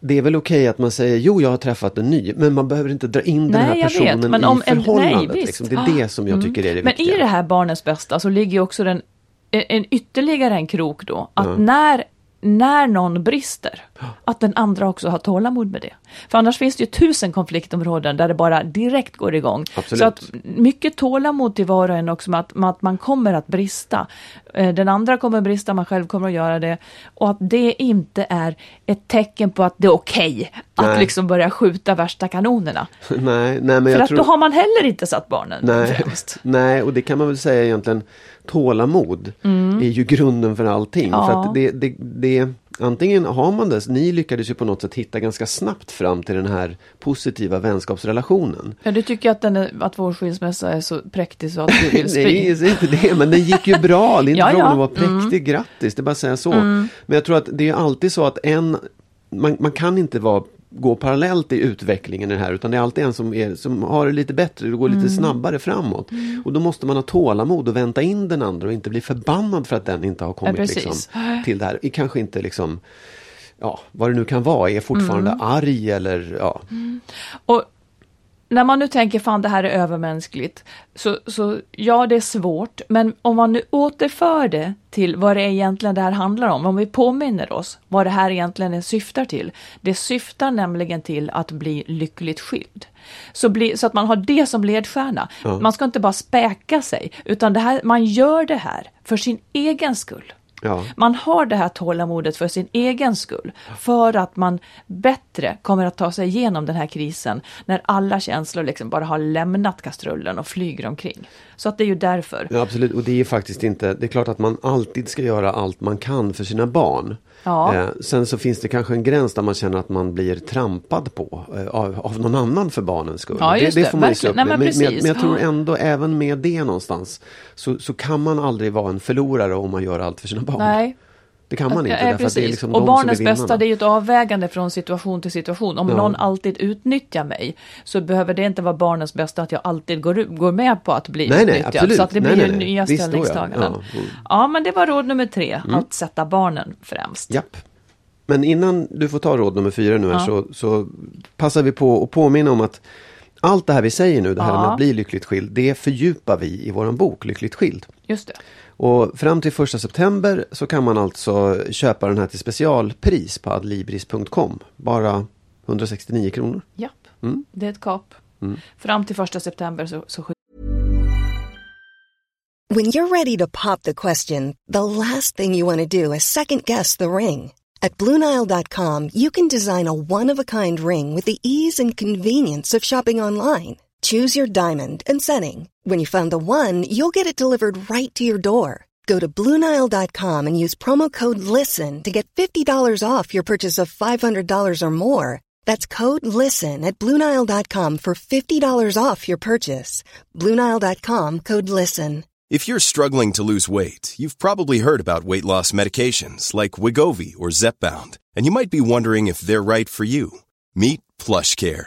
det är väl okej att man säger jo, jag har träffat en ny, men man behöver inte dra in den Nej, här jag vet, personen men i om en- förhållandet. nej, liksom. Det är det som jag tycker är det Men viktiga. i det här barnens bästa så ligger också den, en, en ytterligare en krok då, att när, när någon brister, att den andra också har tålamod med det. För annars finns det ju tusen konfliktområden där det bara direkt går igång. Absolut. Så att mycket tålamod till var och en också med att, med att man kommer att brista. Eh, Den andra kommer brista, man själv kommer att göra det. Och att det inte är ett tecken på att det är okej att Nej. liksom börja skjuta värsta kanonerna. nej, nej, men För att tror... då har man heller inte satt barnen Nej, främst. nej, och det kan man väl säga egentligen. Tålamod är ju grunden för allting. Mm. Ja. För att det, det, det, antingen har man det, ni lyckades ju på något sätt hitta ganska snabbt fram till den här positiva vänskapsrelationen. Ja, du tycker att, den är, att vår skilsmässa är så präktig så att du vill spy? Nej, inte det, men den gick ju bra. Det är inte Ja, ja. vara präktig, grattis, det är bara att säga så. Men jag tror att det är alltid så att en, man, man kan inte vara gå parallellt i utvecklingen i det här utan det är alltid en som, är, som har det lite bättre, det går lite Mm. snabbare framåt. Och då måste man ha tålamod och vänta in den andra och inte bli förbannad för att den inte har kommit precis. liksom, till det här. Kanske inte liksom, ja vad det nu kan vara, är fortfarande Mm. arg eller ja. Och när man nu tänker fan det här är övermänskligt, så, så ja det är svårt, men om man nu återför det till vad det är egentligen det här handlar om, om vi påminner oss vad det här egentligen syftar till. Det syftar nämligen till att bli lyckligt skild. Så, bli, så att man har det som ledstjärna. Man ska inte bara späka sig, utan det här, man gör det här för sin egen skull. Ja. Man har det här tålamodet för sin egen skull. För att man bättre kommer att ta sig igenom den här krisen när alla känslor liksom bara har lämnat kastrullen och flyger omkring. Så att det är ju därför. Ja, absolut, och det är faktiskt inte, det är klart att man alltid ska göra allt man kan för sina barn. Ja. Eh, sen så finns det kanske en gräns där man känner att man blir trampad på eh, av, av någon annan för barnens skull. Ja, det, det, får man ju med. men Men, men, jag, precis. men jag tror ändå, även med det någonstans, så, så kan man aldrig vara en förlorare om man gör allt för sina barn. Nej, Det kan man inte, Ja, därför att det är liksom och barnens bästa det är ju ett avvägande från situation till situation. Om Ja. någon alltid utnyttjar mig så behöver det inte vara barnens bästa att jag alltid går, går med på att bli Nej, nej, utnyttjad. absolut. Så att det Nej, blir nej, ju nej. nya Visst, ställningstaganden. Ja, Mm. Ja, men det var råd nummer tre, att sätta barnen främst. Japp. Men innan du får ta råd nummer fyra nu här, så, så passar vi på att påminna om att allt det här vi säger nu, det här med att bli lyckligt skild, det fördjupar vi i våran bok Lyckligt skild. Just det. Och fram till första september så kan man alltså köpa den här till specialpris på adlibris.com. Bara 169 kronor. Japp, Mm. det är ett kap. Fram till första september så, så When you're ready to pop the question, the last thing you want to do is second guess the ring. At Bluenile.com, you can design a one of a kind ring with the ease and convenience of shopping online. Choose your diamond and setting. When you find the one, you'll get it delivered right to your door. Go to Bluenile.com and use promo code LISTEN to get $50 off your purchase of $500 or more. That's code LISTEN at Bluenile.com for $50 off your purchase. Bluenile.com code LISTEN. If you're struggling to lose weight, you've probably heard about weight loss medications like Wigovi or Zepbound, and you might be wondering if they're right for you. Meet PlushCare,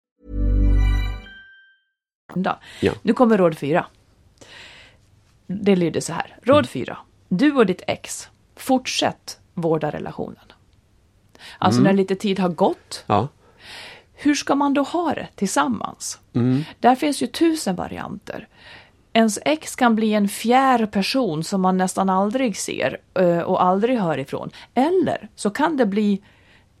Hända. Ja. Nu kommer råd fyra. Det lyder så här. Råd fyra. Du och ditt ex, fortsätt vårda relationen. Alltså när lite tid har gått, Ja. hur ska man då ha det tillsammans? Där finns ju tusen varianter. Ens ex kan bli en fjär person som man nästan aldrig ser eh, och aldrig hör ifrån. Eller så kan det bli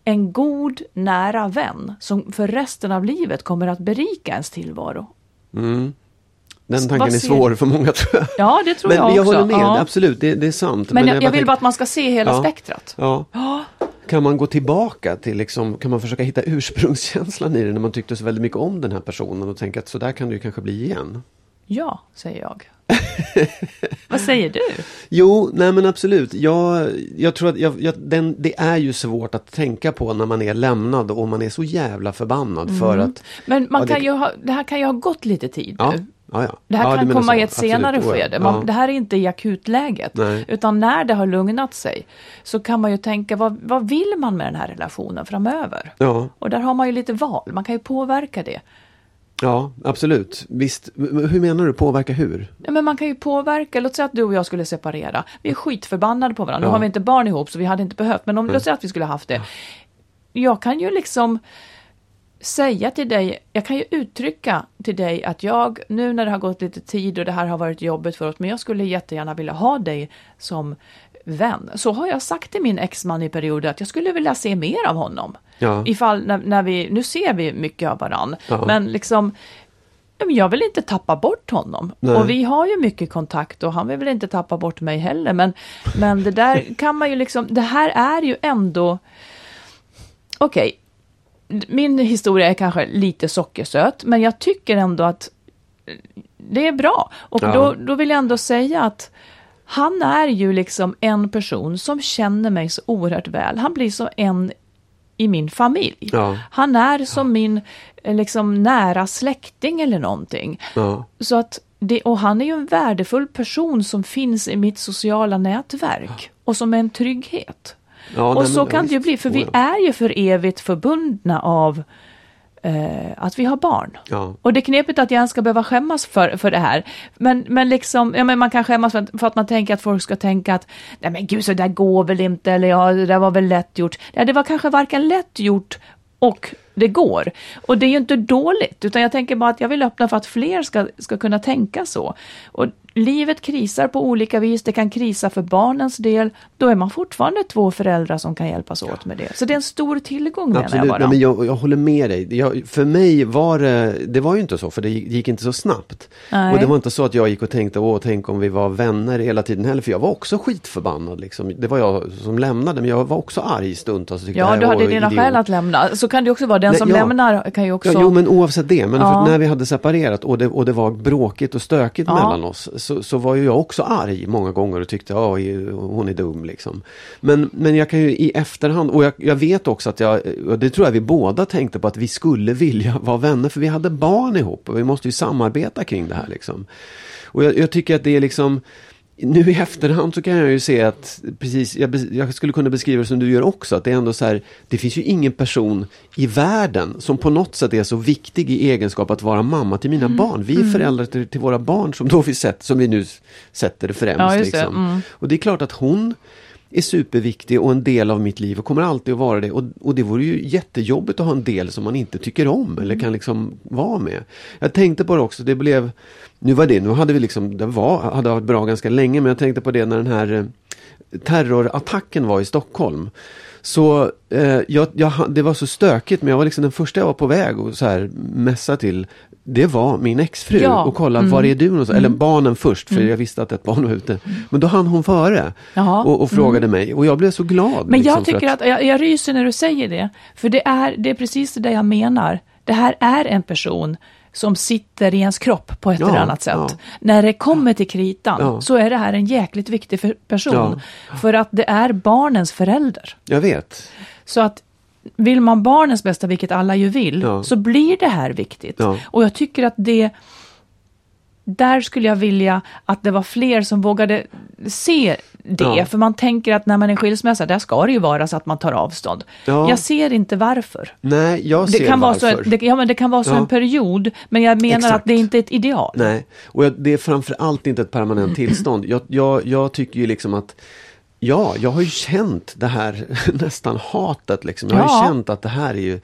en god, nära vän som för resten av livet kommer att berika ens tillvaro. Den tanken är svår för många tror jag. Ja, det tror men jag jag också. håller med, Ja. absolut, det, det är sant. Men, jag, jag bara vill tänker- bara att man ska se hela Ja. spektrat. Ja. Kan man gå tillbaka till, liksom, kan man försöka hitta ursprungskänslan i det när man tyckte så väldigt mycket om den här personen och tänka att så där kan det ju kanske bli igen? Ja, säger jag. Vad säger du? Jo, nej men absolut. Jag, jag tror att jag, jag, den, det är ju svårt att tänka på när man är lämnad och man är så jävla förbannad för att... Men man Ja, det- kan ju ha, det här kan ju ha gått lite tid Ja, nu. ja, ja. Det här du kan komma i ett Absolut, senare ja. skede. Man, Ja. Det här är inte i akutläget. Nej. Utan när det har lugnat sig så kan man ju tänka, vad, vad vill man med den här relationen framöver? Ja, Och där har man ju lite val, man kan ju påverka det. Ja, absolut. Visst, hur menar du påverka hur? Ja, men man kan ju påverka, låt säga att du och jag skulle separera. Vi är skitförbannade på varandra. Ja. Nu har vi inte barn ihop så vi hade inte behövt, men om, låt säga att vi skulle haft det. Jag kan ju liksom säga till dig, jag kan ju uttrycka till dig att jag, nu när det har gått lite tid och det här har varit jobbigt för oss, men jag skulle jättegärna vilja ha dig som vän. Så har jag sagt till min exman i perioder att jag skulle vilja se mer av honom. Ja. Ifall när, när vi, nu ser vi mycket av varann, Ja. men liksom jag vill inte tappa bort honom. Nej. Och vi har ju mycket kontakt och han vill väl inte tappa bort mig heller. Men, men det där kan man ju liksom, det här är ju ändå, okej, min historia är kanske lite sockersöt, men jag tycker ändå att det är bra. Och Ja. då, då vill jag ändå säga att han är ju liksom en person som känner mig så oerhört väl. Han blir så en i min familj. Ja. Han är som min eh, liksom nära släkting eller någonting. Ja. Så att det, och han är ju en värdefull person som finns i mitt sociala nätverk. Och som är en trygghet. Ja, och nej, så kan det ju bli, för vi Oh, ja. är ju för evigt förbundna av eh, att vi har barn. Ja. Och det är knepigt att jag ens ska behöva skämmas för, för det här. Men, men liksom, ja, men man kan skämmas för att, för att man tänker att folk ska tänka att nej men gud så där går väl inte eller ja det där var väl lätt gjort. Ja, det var kanske varken lätt gjort och det går. Och det är ju inte dåligt, utan jag tänker bara att jag vill öppna för att fler ska, ska kunna tänka så. Och livet krisar på olika vis, det kan krisa för barnens del, då är man fortfarande två föräldrar som kan hjälpas åt med det. Så det är en stor tillgång menar jag Absolut, bara. Nej, men jag, jag håller med dig. Jag, för mig var det, det var ju inte så, för det gick, gick inte så snabbt. Nej. Och det var inte så att jag gick och tänkte, åh, tänk om vi var vänner hela tiden heller, för jag var också skitförbannad. Liksom. Det var jag som lämnade, men jag var också arg stundtals. tyckte, Ja, "Det här du hade dina idiot." skäl att lämna. Så kan det också vara. Den Nej, som ja. lämnar kan ju också... Ja, jo men oavsett det, men Ja. när vi hade separerat och det, och det var bråkigt och stökigt mellan oss så, så var ju jag också arg många gånger och tyckte att hon är dum liksom. Men, men jag kan ju i efterhand, och jag, jag vet också att jag, och det tror jag vi båda tänkte på att vi skulle vilja vara vänner för vi hade barn ihop och vi måste ju samarbeta kring det här liksom. Och jag, jag tycker att det är liksom nu i efterhand så kan jag ju se att precis, jag, jag skulle kunna beskriva det som du gör också, att det är ändå så här, det finns ju ingen person i världen som på något sätt är så viktig i egenskap att vara mamma till Mm. mina barn. Vi är föräldrar till, till våra barn som då vi sett, som vi nu sätter det främst. Ja, liksom. Mm. Och det är klart att hon är superviktig och en del av mitt liv och kommer alltid att vara det. Och, och det vore ju jättejobbigt att ha en del som man inte tycker om eller kan liksom vara med. Jag tänkte på det också, det blev, nu var det, nu hade vi liksom, det var, hade varit bra ganska länge men jag tänkte på det när den här eh, terrorattacken var i Stockholm. Så eh, jag, jag, det var så stökigt men jag var liksom den första jag var på väg och så här mässa till det var min exfru Ja. och kolla Mm. var är du någonstans? Eller barnen först för jag visste att ett barn var ute. Men då hann hon före och, och frågade mig och jag blev så glad. Men liksom, jag tycker att, jag, jag ryser när du säger det. För det är, det är precis det jag menar. Det här är en person som sitter i ens kropp på ett Ja, eller annat sätt. ja. När det kommer till kritan Ja. så är det här en jäkligt viktig person. För att det är barnens förälder. Jag vet. Så att vill man barnens bästa, vilket alla ju vill, Ja. så blir det här viktigt. Ja. Och jag tycker att det där skulle jag vilja att det var fler som vågade se det. Ja. För man tänker att när man är skilsmässa, där ska det ju vara så att man tar avstånd. Ja. Jag ser inte varför. Nej, jag ser Det kan, vara så, varför. det, ja, men det kan vara så Ja. en period, men jag menar Exakt. att det inte är ett ideal. Nej, och jag, det är framför allt inte ett permanent tillstånd. Jag, jag, jag tycker ju liksom att Ja, jag har ju känt det här nästan hatet liksom. Jag har Ja. ju känt att det här är ju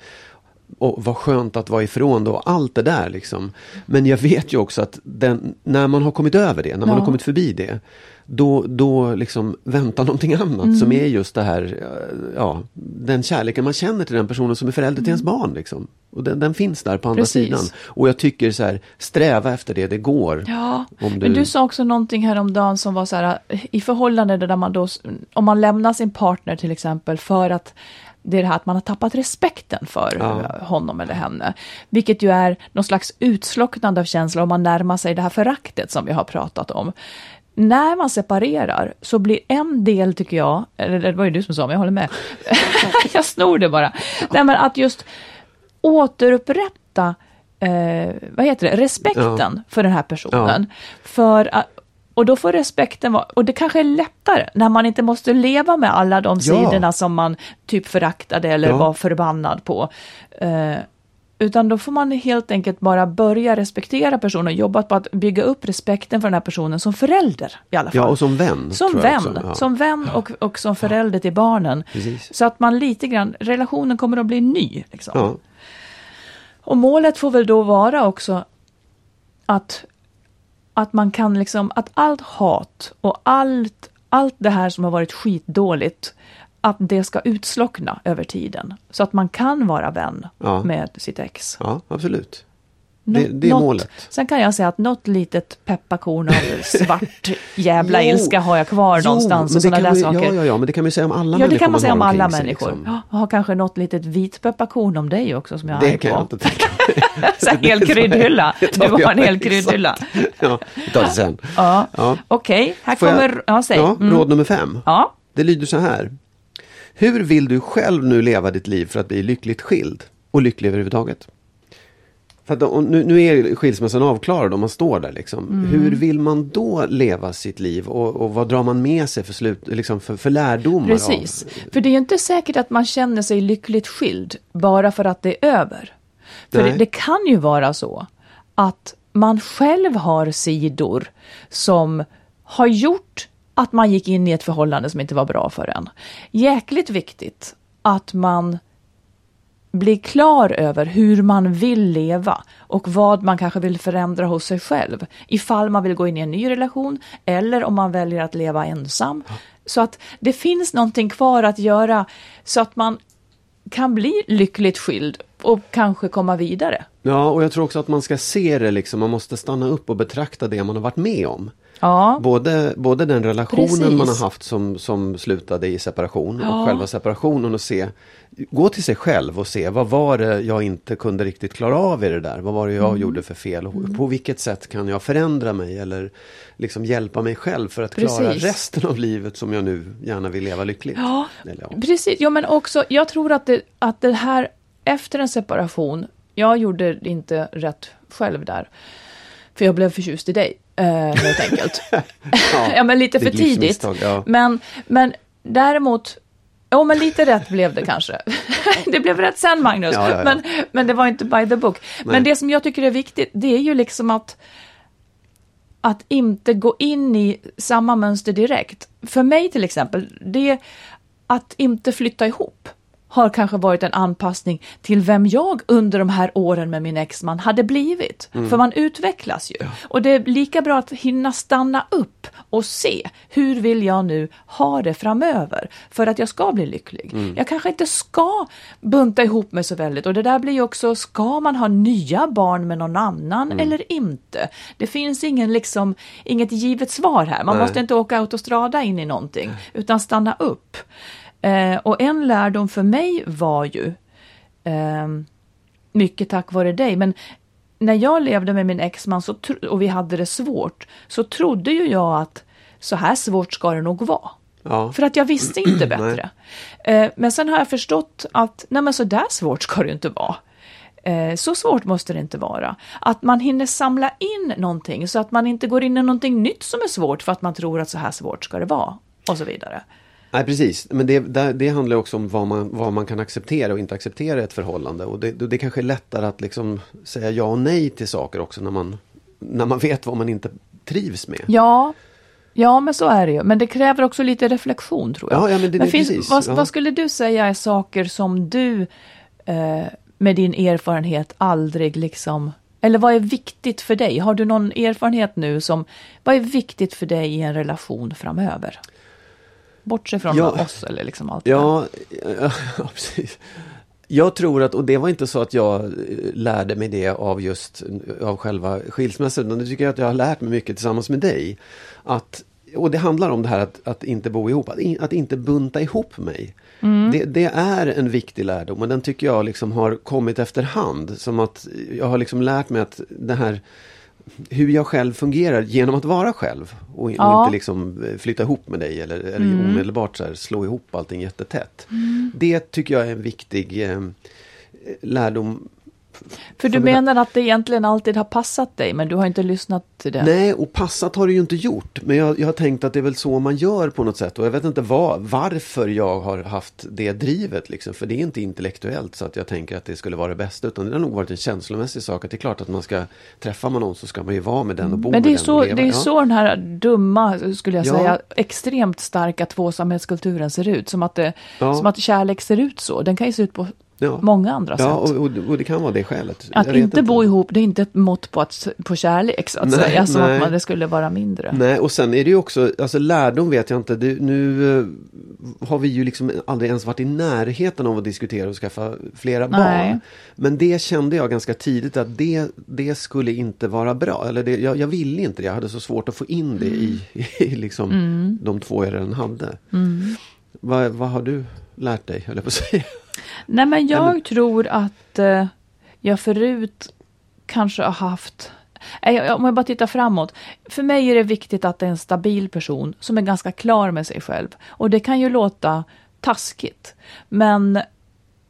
och vad skönt att vara ifrån och allt det där liksom. Men jag vet ju också att den, när man har kommit över det, när man Ja. har kommit förbi det, då, då liksom väntar någonting annat som är just det här, eh, ja, den kärleken man känner till den personen som är förälder till ens barn liksom. Och den, den finns där på andra Precis. sidan. Och jag tycker så här, sträva efter det, det går. Ja, Om men du- du sa också någonting häromdagen som var så här, i förhållande där man då, om man lämnar sin partner till exempel för att det är det här att man har tappat respekten för Ja. honom eller henne. Vilket ju är någon slags utslocknande av känslor om man närmar sig det här föraktet som vi har pratat om. När man separerar så blir en del, tycker jag, eller det var ju du som sa, men jag håller med. jag snor det bara. Nej, men att just återupprätta eh, vad heter det, respekten Ja. för den här personen. För att, och då får respekten vara, och det kanske är lättare när man inte måste leva med alla de Ja. sidorna som man typ föraktade eller Ja. var förbannad på. Eh, utan då får man helt enkelt bara börja respektera personen och jobba på att bygga upp respekten för den här personen som förälder i alla fall. Ja, och som vän. Som vän. Ja. som vän och, och som förälder till barnen. Precis. Så att man lite grann, relationen kommer att bli ny. Liksom. Ja. Och målet får väl då vara också att, att man kan liksom, att allt hat och allt, allt det här som har varit skitdåligt, att det ska utslockna över tiden. Så att man kan vara vän Ja. med sitt ex. Ja, absolut. Det, det är något- målet. Sen kan jag säga att något litet pepparkorn av svart jävla ilska har jag kvar Jo, någonstans. Och det sådana kan där vi- saker. Ja, ja, ja, men det kan man ju säga om alla Ja, människor det kan man säga om alla människor. liksom. Ja, jag har kanske något litet vitpepparkorn om dig också som jag Det har kan jag på. inte tänka mig. Här hel kryddhylla. Det Du har jag, en hel kryddhylla. Ja, vi tar det sen. Ja. Ja. Okej, här Får jag- kommer... Ja, säg. Ja, Mm. råd nummer fem. Ja. Det lyder så här. Hur vill du själv nu leva ditt liv för att bli lyckligt skild? Och lycklig överhuvudtaget? För att, nu, nu är skilsmässan avklarad och man står där liksom. Mm. Hur vill man då leva sitt liv? Och, och vad drar man med sig för, slut, liksom för, för lärdomar? Precis. Av? För det är ju inte säkert att man känner sig lyckligt skild bara för att det är över. För det, det kan ju vara så att man själv har sidor som har gjort att man gick in i ett förhållande som inte var bra för en. Jäkligt viktigt att man blir klar över hur man vill leva och vad man kanske vill förändra hos sig själv. Ifall man vill gå in i en ny relation eller om man väljer att leva ensam. Så att det finns någonting kvar att göra så att man kan bli lyckligt skild och kanske komma vidare. Ja, och jag tror också att man ska se det liksom. Man måste stanna upp och betrakta det man har varit med om. Ja, Både, både den relationen Precis. man har haft som, som slutade i separation Ja. och själva separationen och se, gå till sig själv och se vad var det jag inte kunde riktigt klara av i det där? Vad var det jag Mm. gjorde för fel? Och På vilket sätt kan jag förändra mig eller liksom hjälpa mig själv för att klara Precis. resten av livet som jag nu gärna vill leva lyckligt? Ja, Eller, ja. precis. Ja, men också, jag tror att det, att det här efter en separation, jag gjorde inte rätt själv där. För jag blev förtjust i dig, eh, helt enkelt. ja, men lite för tidigt. livsmisstag, ja. Men, men däremot, ja men lite rätt blev det kanske. det blev rätt sen Magnus, Ja, ja, ja. Men, men det var inte by the book. Nej. Men det som jag tycker är viktigt, det är ju liksom att att inte gå in i samma mönster direkt. För mig till exempel, det att inte flytta ihop har kanske varit en anpassning till vem jag under de här åren med min exman hade blivit. För man utvecklas ju. Och det är lika bra att hinna stanna upp och se hur vill jag nu ha det framöver för att jag ska bli lycklig. Jag kanske inte ska bunta ihop mig så väldigt och det där blir ju också, ska man ha nya barn med någon annan eller inte? Det finns ingen liksom, inget givet svar här. Man Nej. måste inte åka autostrada in i någonting utan stanna upp. Eh, och en lärdom för mig var ju, ehm, mycket tack vare dig, men när jag levde med min exman så och vi hade det svårt så trodde ju jag att så här svårt ska det nog vara. Ja. För att jag visste inte bättre. eh, men sen har jag förstått att nej men så där svårt ska det inte vara. Eh, så svårt måste det inte vara. Att man hinner samla in någonting så att man inte går in i någonting nytt som är svårt för att man tror att så här svårt ska det vara. Och så vidare. Nej precis, men det, det, handlar också om vad man, vad man kan acceptera och inte acceptera i ett förhållande. Och det, det kanske är lättare att liksom säga ja och nej till saker också när man, när man vet vad man inte trivs med. Ja, ja men så är det ju. Men det kräver också lite reflektion tror jag. Ja, ja, men det- det- finns, precis, vad, ja. vad skulle du säga är saker som du eh, med din erfarenhet aldrig liksom eller vad är viktigt för dig? Har du någon erfarenhet nu som, vad är viktigt för dig i en relation framöver? Bortsett från Ja. oss eller liksom allt det där. Ja, ja, precis. Jag tror att, och det var inte så att jag eh, lärde mig det av just av själva skilsmässan, utan det tycker jag att jag har lärt mig mycket tillsammans med dig. Att, och det handlar om det här att, att inte bo ihop, att, in, att inte bunta ihop mig. Det, det är en viktig lärdom och den tycker jag liksom har kommit efterhand. Som att jag har liksom lärt mig att det här hur jag själv fungerar genom att vara själv och, Ja. och inte liksom eh, flytta ihop med dig eller, eller omedelbart så här, slå ihop allting jättetätt. Det tycker jag är en viktig eh, lärdom. För du menar att det egentligen alltid har passat dig, men du har inte lyssnat till det? Nej, och passat har det ju inte gjort. Men jag, jag har tänkt att det är väl så man gör på något sätt. Och jag vet inte vad, varför jag har haft det drivet. Liksom. För det är inte intellektuellt så att jag tänker att det skulle vara det bästa. Utan det har nog varit en känslomässig sak. Att det är klart att man ska träffa man någon så ska man ju vara med den och bo Men det med är, den. så, leva. det är Ja. så den här dumma, skulle jag Ja. säga, extremt starka tvåsamhällskulturen ser ut. Som att, det, Ja. som att kärlek ser ut så. Den kan ju se ut på Ja. många andra Ja, sätt. och, och, och det kan vara det skälet. Att vet inte bo ihop, det är inte ett mått på, att, på kärlek så att Nej, säga, som nej. att man, det skulle vara mindre. Nej, och sen är det ju också, alltså lärdom vet jag inte. Det, nu eh, har vi ju liksom aldrig ens varit i närheten av att diskutera och skaffa flera Nej. barn. Men det kände jag ganska tidigt att det, det skulle inte vara bra. Eller det, jag, jag ville inte det. Jag hade så svårt att få in det i, i liksom Mm. de två jag redan hade. Vad, vad har du lärt dig, höll jag på att säga? Nej men jag tror att eh, jag förut kanske har haft om jag bara tittar framåt. För mig är det viktigt att det är en stabil person som är ganska klar med sig själv. Och det kan ju låta taskigt. Men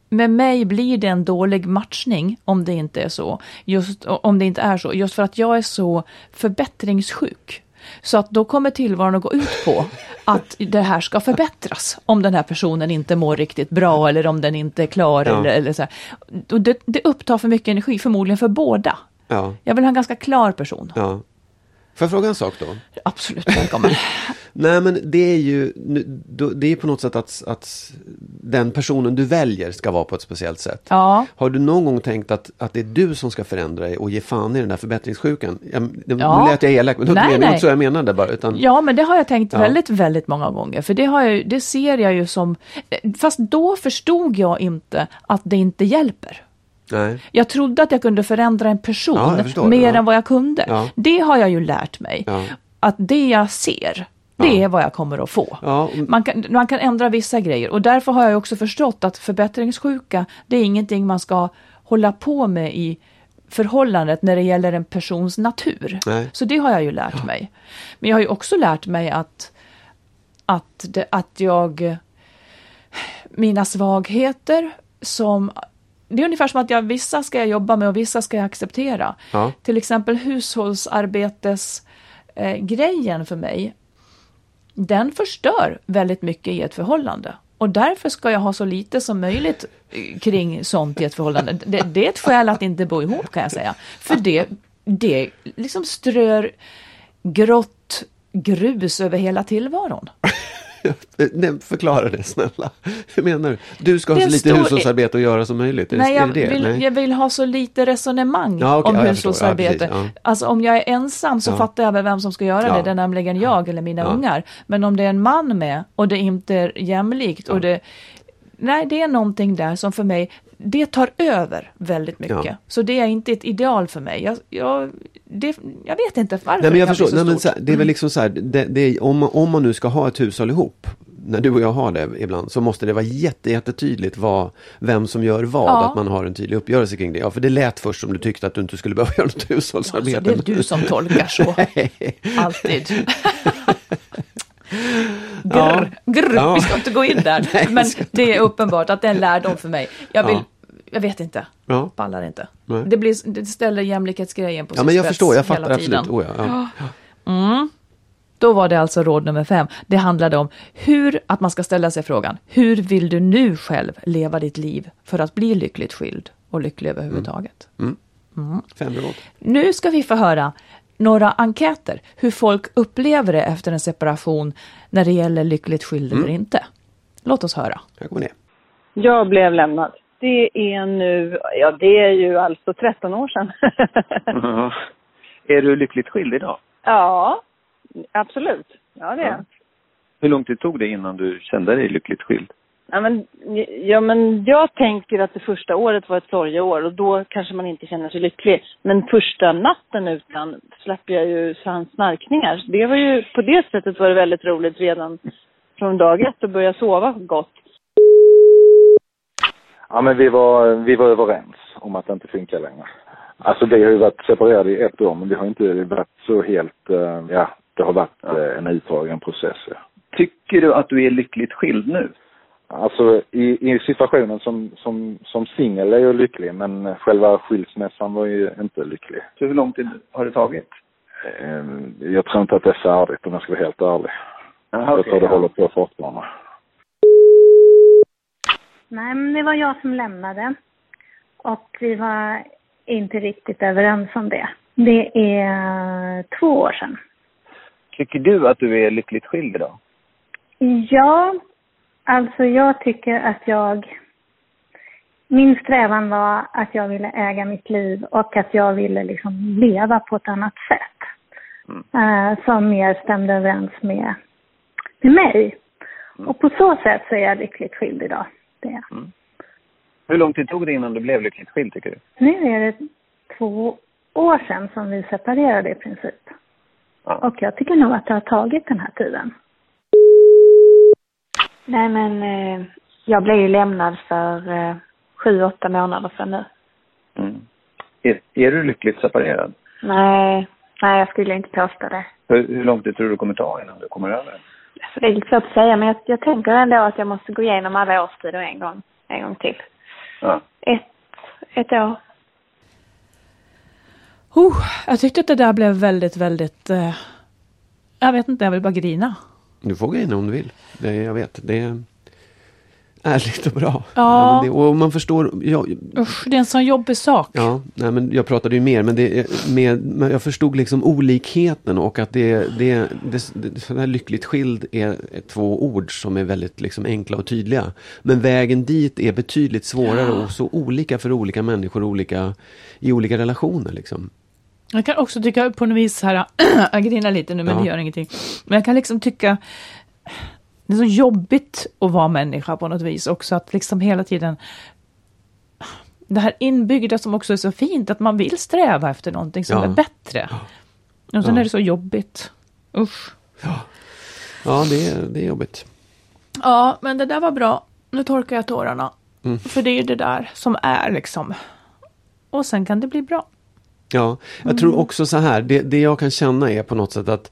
med mig blir det en dålig matchning om det inte är så. Just om det inte är så. Just för att jag är så förbättringssjuk. Så att då kommer tillvaron att gå ut på att det här ska förbättras. Om den här personen inte mår riktigt bra eller om den inte är klar. Ja. Eller, eller så. Och det, det upptar för mycket energi, förmodligen för båda. Ja, Jag vill ha en ganska klar person. ja. Får jag fråga en sak då? Absolut, välkommen. Nej men det är ju det är på något sätt att, att den personen du väljer ska vara på ett speciellt sätt. Ja. Har du någon gång tänkt att, att det är du som ska förändra dig och ge fan i den där förbättringssjukan? Jag, det, Ja. Nu lät jag elak, men det var inte så jag menade bara. Utan, Ja, men det har jag tänkt Ja. väldigt, väldigt många gånger. För det, har jag, det ser jag ju som... Fast då förstod jag inte att det inte hjälper. nej. Jag trodde att jag kunde förändra en person Ja, mer Ja. än vad jag kunde. Ja. Det har jag ju lärt mig. Att det jag ser, det Ja. är vad jag kommer att få. Ja. Man, kan, man kan ändra vissa grejer och därför har jag också förstått att förbättringssjuka, det är ingenting man ska hålla på med i förhållandet när det gäller en persons natur. Nej. Så det har jag ju lärt mig. Men jag har ju också lärt mig att, att, det, att jag mina svagheter som det är ungefär som att jag, vissa ska jag jobba med och vissa ska jag acceptera. Ja. Till exempel hushållsarbetes eh, grejen för mig. Den förstör väldigt mycket i ett förhållande. Och därför ska jag ha så lite som möjligt eh, kring sånt i ett förhållande. Det, det är ett skäl att inte bo ihop kan jag säga. För det, det liksom strör grått grus över hela tillvaron. Förklara det snälla. Hur menar du? Du ska ha så lite stor- hushållsarbete att göra som möjligt? Nej, jag det det? vill, Nej. jag vill ha så lite resonemang Ja, okej, om ja, förstår. Ja, hushållsarbete. precis. Alltså om jag är ensam så fattar jag väl vem som ska göra det, det är nämligen jag eller mina ungar. Men om det är en man med och det inte är jämlikt och det... Nej, det är någonting där som för mig, det tar över väldigt mycket. Ja. Så det är inte ett ideal för mig. Jag, jag, det, jag vet inte varför Nej men jag det förstår, Nej, men så det är väl liksom så här, det, det är, om, man, om man nu ska ha ett hushåll ihop, när du och jag har det ibland, så måste det vara jätte, jättetydligt vad, vem som gör vad, Ja. att man har en tydlig uppgörelse kring det. Ja, för det lät först som du tyckte att du inte skulle behöva göra något hushållsarbete. Alltså, det är du som tolkar så. Alltid. Grr, grr, Ja. vi ska inte gå in där. Men det är uppenbart att det är en lärdom för mig. Jag vill. Jag vet inte. Ja. Pallar inte. Nej. Det, blir, det ställer jämlikhetsgrejen på Ja sin men jag spets förstår, jag hela fattar tiden. absolut. Oh, ja, ja. Då var det alltså råd nummer fem. Det handlade om hur, att man ska ställa sig frågan, hur vill du nu själv leva ditt liv för att bli lyckligt skild och lycklig överhuvudtaget? Fem råd. Nu ska vi få höra några enkäter, hur folk upplever det efter en separation när det gäller lyckligt skild eller inte. Låt oss höra. Här kommer det. Jag blev lämnad. Det är nu, ja det är ju alltså 13 år sedan. Ja. Är du lyckligt skild idag? ja, absolut. Ja det är jag. Hur lång tid tog det innan du kände dig lyckligt skild? Ja men, ja men jag tänker att det första året var ett sorgeår och då kanske man inte känner sig lycklig. Men första natten utan släpper jag ju hans snarkningar. Det var ju, på det sättet var det väldigt roligt redan från dag ett att börja sova gott. Ja, men vi var, vi var överens om att det inte funkar längre. Alltså vi har ju varit separerade i ett år, men vi har inte varit så helt, eh, ja, det har varit eh, en utdragen process. Ja. Tycker du att du är lyckligt skild nu? Alltså i, i situationen som, som, som singel är jag lycklig, men själva skilsmässan var ju inte lycklig. Så hur lång tid har det tagit? Eh, Jag tror inte att det är färdigt om jag ska vara helt ärlig. Jaha, jag tror det ja. håller på fortfarande. Nej, men det var jag som lämnade. Och vi var inte riktigt överens om det. Det är två år sedan. Tycker du att du är lyckligt skild idag? Ja, alltså jag tycker att jag min strävan var att jag ville äga mitt liv och att jag ville liksom leva på ett annat sätt. Eh, som mer stämde överens med, med mig. Och på så sätt så är jag lyckligt skild idag. Det är jag. Hur lång tid tog det innan du blev lyckligt skild tycker du? Nu är det två år sedan som vi separerade i princip. Och jag tycker nog att det har tagit den här tiden. Nej men eh, jag blev ju lämnad för eh, sju, åtta månader sedan nu. Mm. Är, är du lyckligt separerad? Nej, nej jag skulle inte påstå det. Hur, hur lång tid tror du det kommer ta innan du kommer över det? Alltså, det är lite svårt att säga men jag, jag tänker ändå att jag måste gå igenom alla årstider en gång, en gång till. Ja. Ett, ett år. Oh, jag tyckte att det där blev väldigt, väldigt... Eh, jag vet inte, jag vill bara grina. Du får grina om du vill. Det, jag vet. Det är ärligt och bra. Ja. men det, och man förstår. Ja, Usch, det är en sån jobbig sak. ja, nej, men jag pratade ju mer, men, det, med, men jag förstod liksom olikheten och att det, det, det, det här lyckligt skild är, är två ord som är väldigt liksom enkla och tydliga. Men vägen dit är betydligt svårare och så olika för olika människor olika, i olika relationer. Liksom. Jag kan också tycka på något vis här, jag grinar lite nu men Ja. det gör ingenting. Men jag kan liksom tycka, det är så jobbigt att vara människa på något vis också, att liksom hela tiden det här inbyggda som också är så fint, att man vill sträva efter någonting som Ja. är bättre. Och sen Ja. är det så jobbigt. Usch. Ja, det är, det är jobbigt. Ja, men det där var bra. Nu torkar jag tårarna. Mm. För det är ju det där som är liksom. Och sen kan det bli bra. Ja, jag tror också så här, det, det jag kan känna är på något sätt att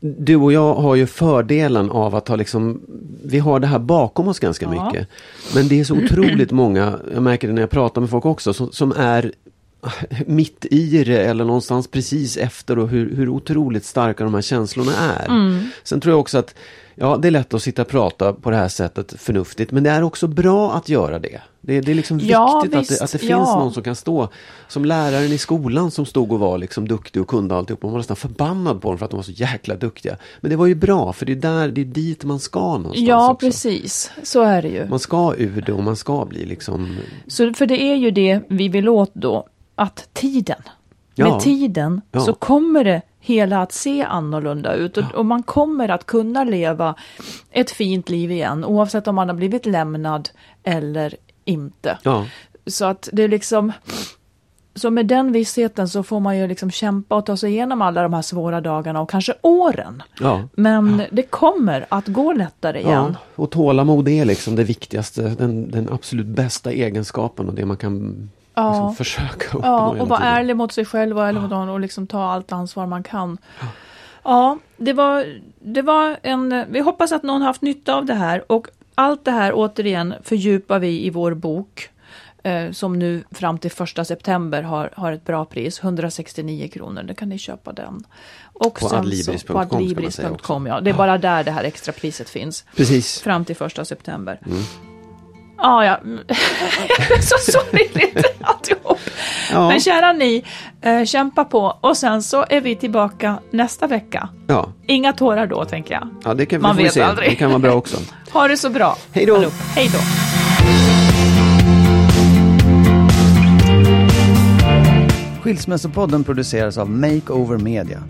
du och jag har ju fördelen av att ha liksom, vi har det här bakom oss ganska Ja. mycket. Men det är så otroligt många, jag märker det när jag pratar med folk också, som, som är mitt i det eller någonstans precis efter och hur, hur otroligt starka de här känslorna är. Mm. Sen tror jag också att Ja, det är lätt att sitta och prata på det här sättet förnuftigt, men det är också bra att göra det. Det, det är liksom Ja, viktigt att visst, det, att det ja. finns någon som kan stå som läraren i skolan som stod och var liksom duktig och kunde alltihop. Man var nästan förbannad på dem för att de var så jäkla duktiga. Men det var ju bra, för det är där, det är dit man ska någonstans Ja, också. precis. Så är det ju. Man ska ur det och man ska bli liksom... Så, för det är ju det vi vill åt då, att tiden. Ja. Med tiden Ja. så kommer det hela att se annorlunda ut och, och man kommer att kunna leva ett fint liv igen oavsett om man har blivit lämnad eller inte. Ja, Så att det är liksom, så med den vissheten så får man ju liksom kämpa och ta sig igenom alla de här svåra dagarna och kanske åren. ja. Men det kommer att gå lättare Ja, igen. och tålamod är liksom det viktigaste, den, den absolut bästa egenskapen och det man kan Ja. liksom försöka uppnå Ja, och vara ärlig mot sig själv och ärlig mot någon och liksom ta allt ansvar man kan. Ja, det var, det var en, vi hoppas att någon har haft nytta av det här och allt det här återigen fördjupar vi i vår bok eh, som nu fram till första september har, har ett bra pris, 169 kronor, det kan ni köpa den. Och På adlibris.com ska man säga adlibris.com, ja. Det är bara där det här extra priset finns. Precis. Fram till första september. Mm. Ja, ja. det är så sorgligt alltihop. Ja. Men kära ni, eh, kämpa på. Och sen så är vi tillbaka nästa vecka. Ja, Inga tårar då, tänker jag. ja det kan Man vet se. aldrig. Det kan vara bra också. Ha det så bra. Hej då. Hej då. Skilsmässopodden produceras av Makeover Media.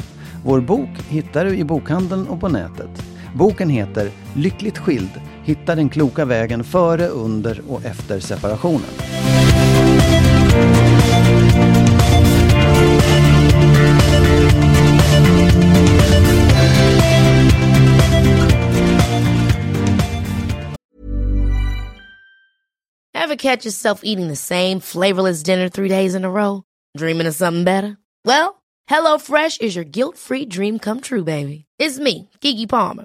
Vår bok hittar du i bokhandeln och på nätet. Boken heter Lyckligt skild. Hitta den kloka vägen före, under och efter separationen. Ever catch yourself eating the same flavorless dinner three days in a row? Dreaming of something better? Well, HelloFresh is your guilt-free dream come true, baby. It's me, Kiki Palmer.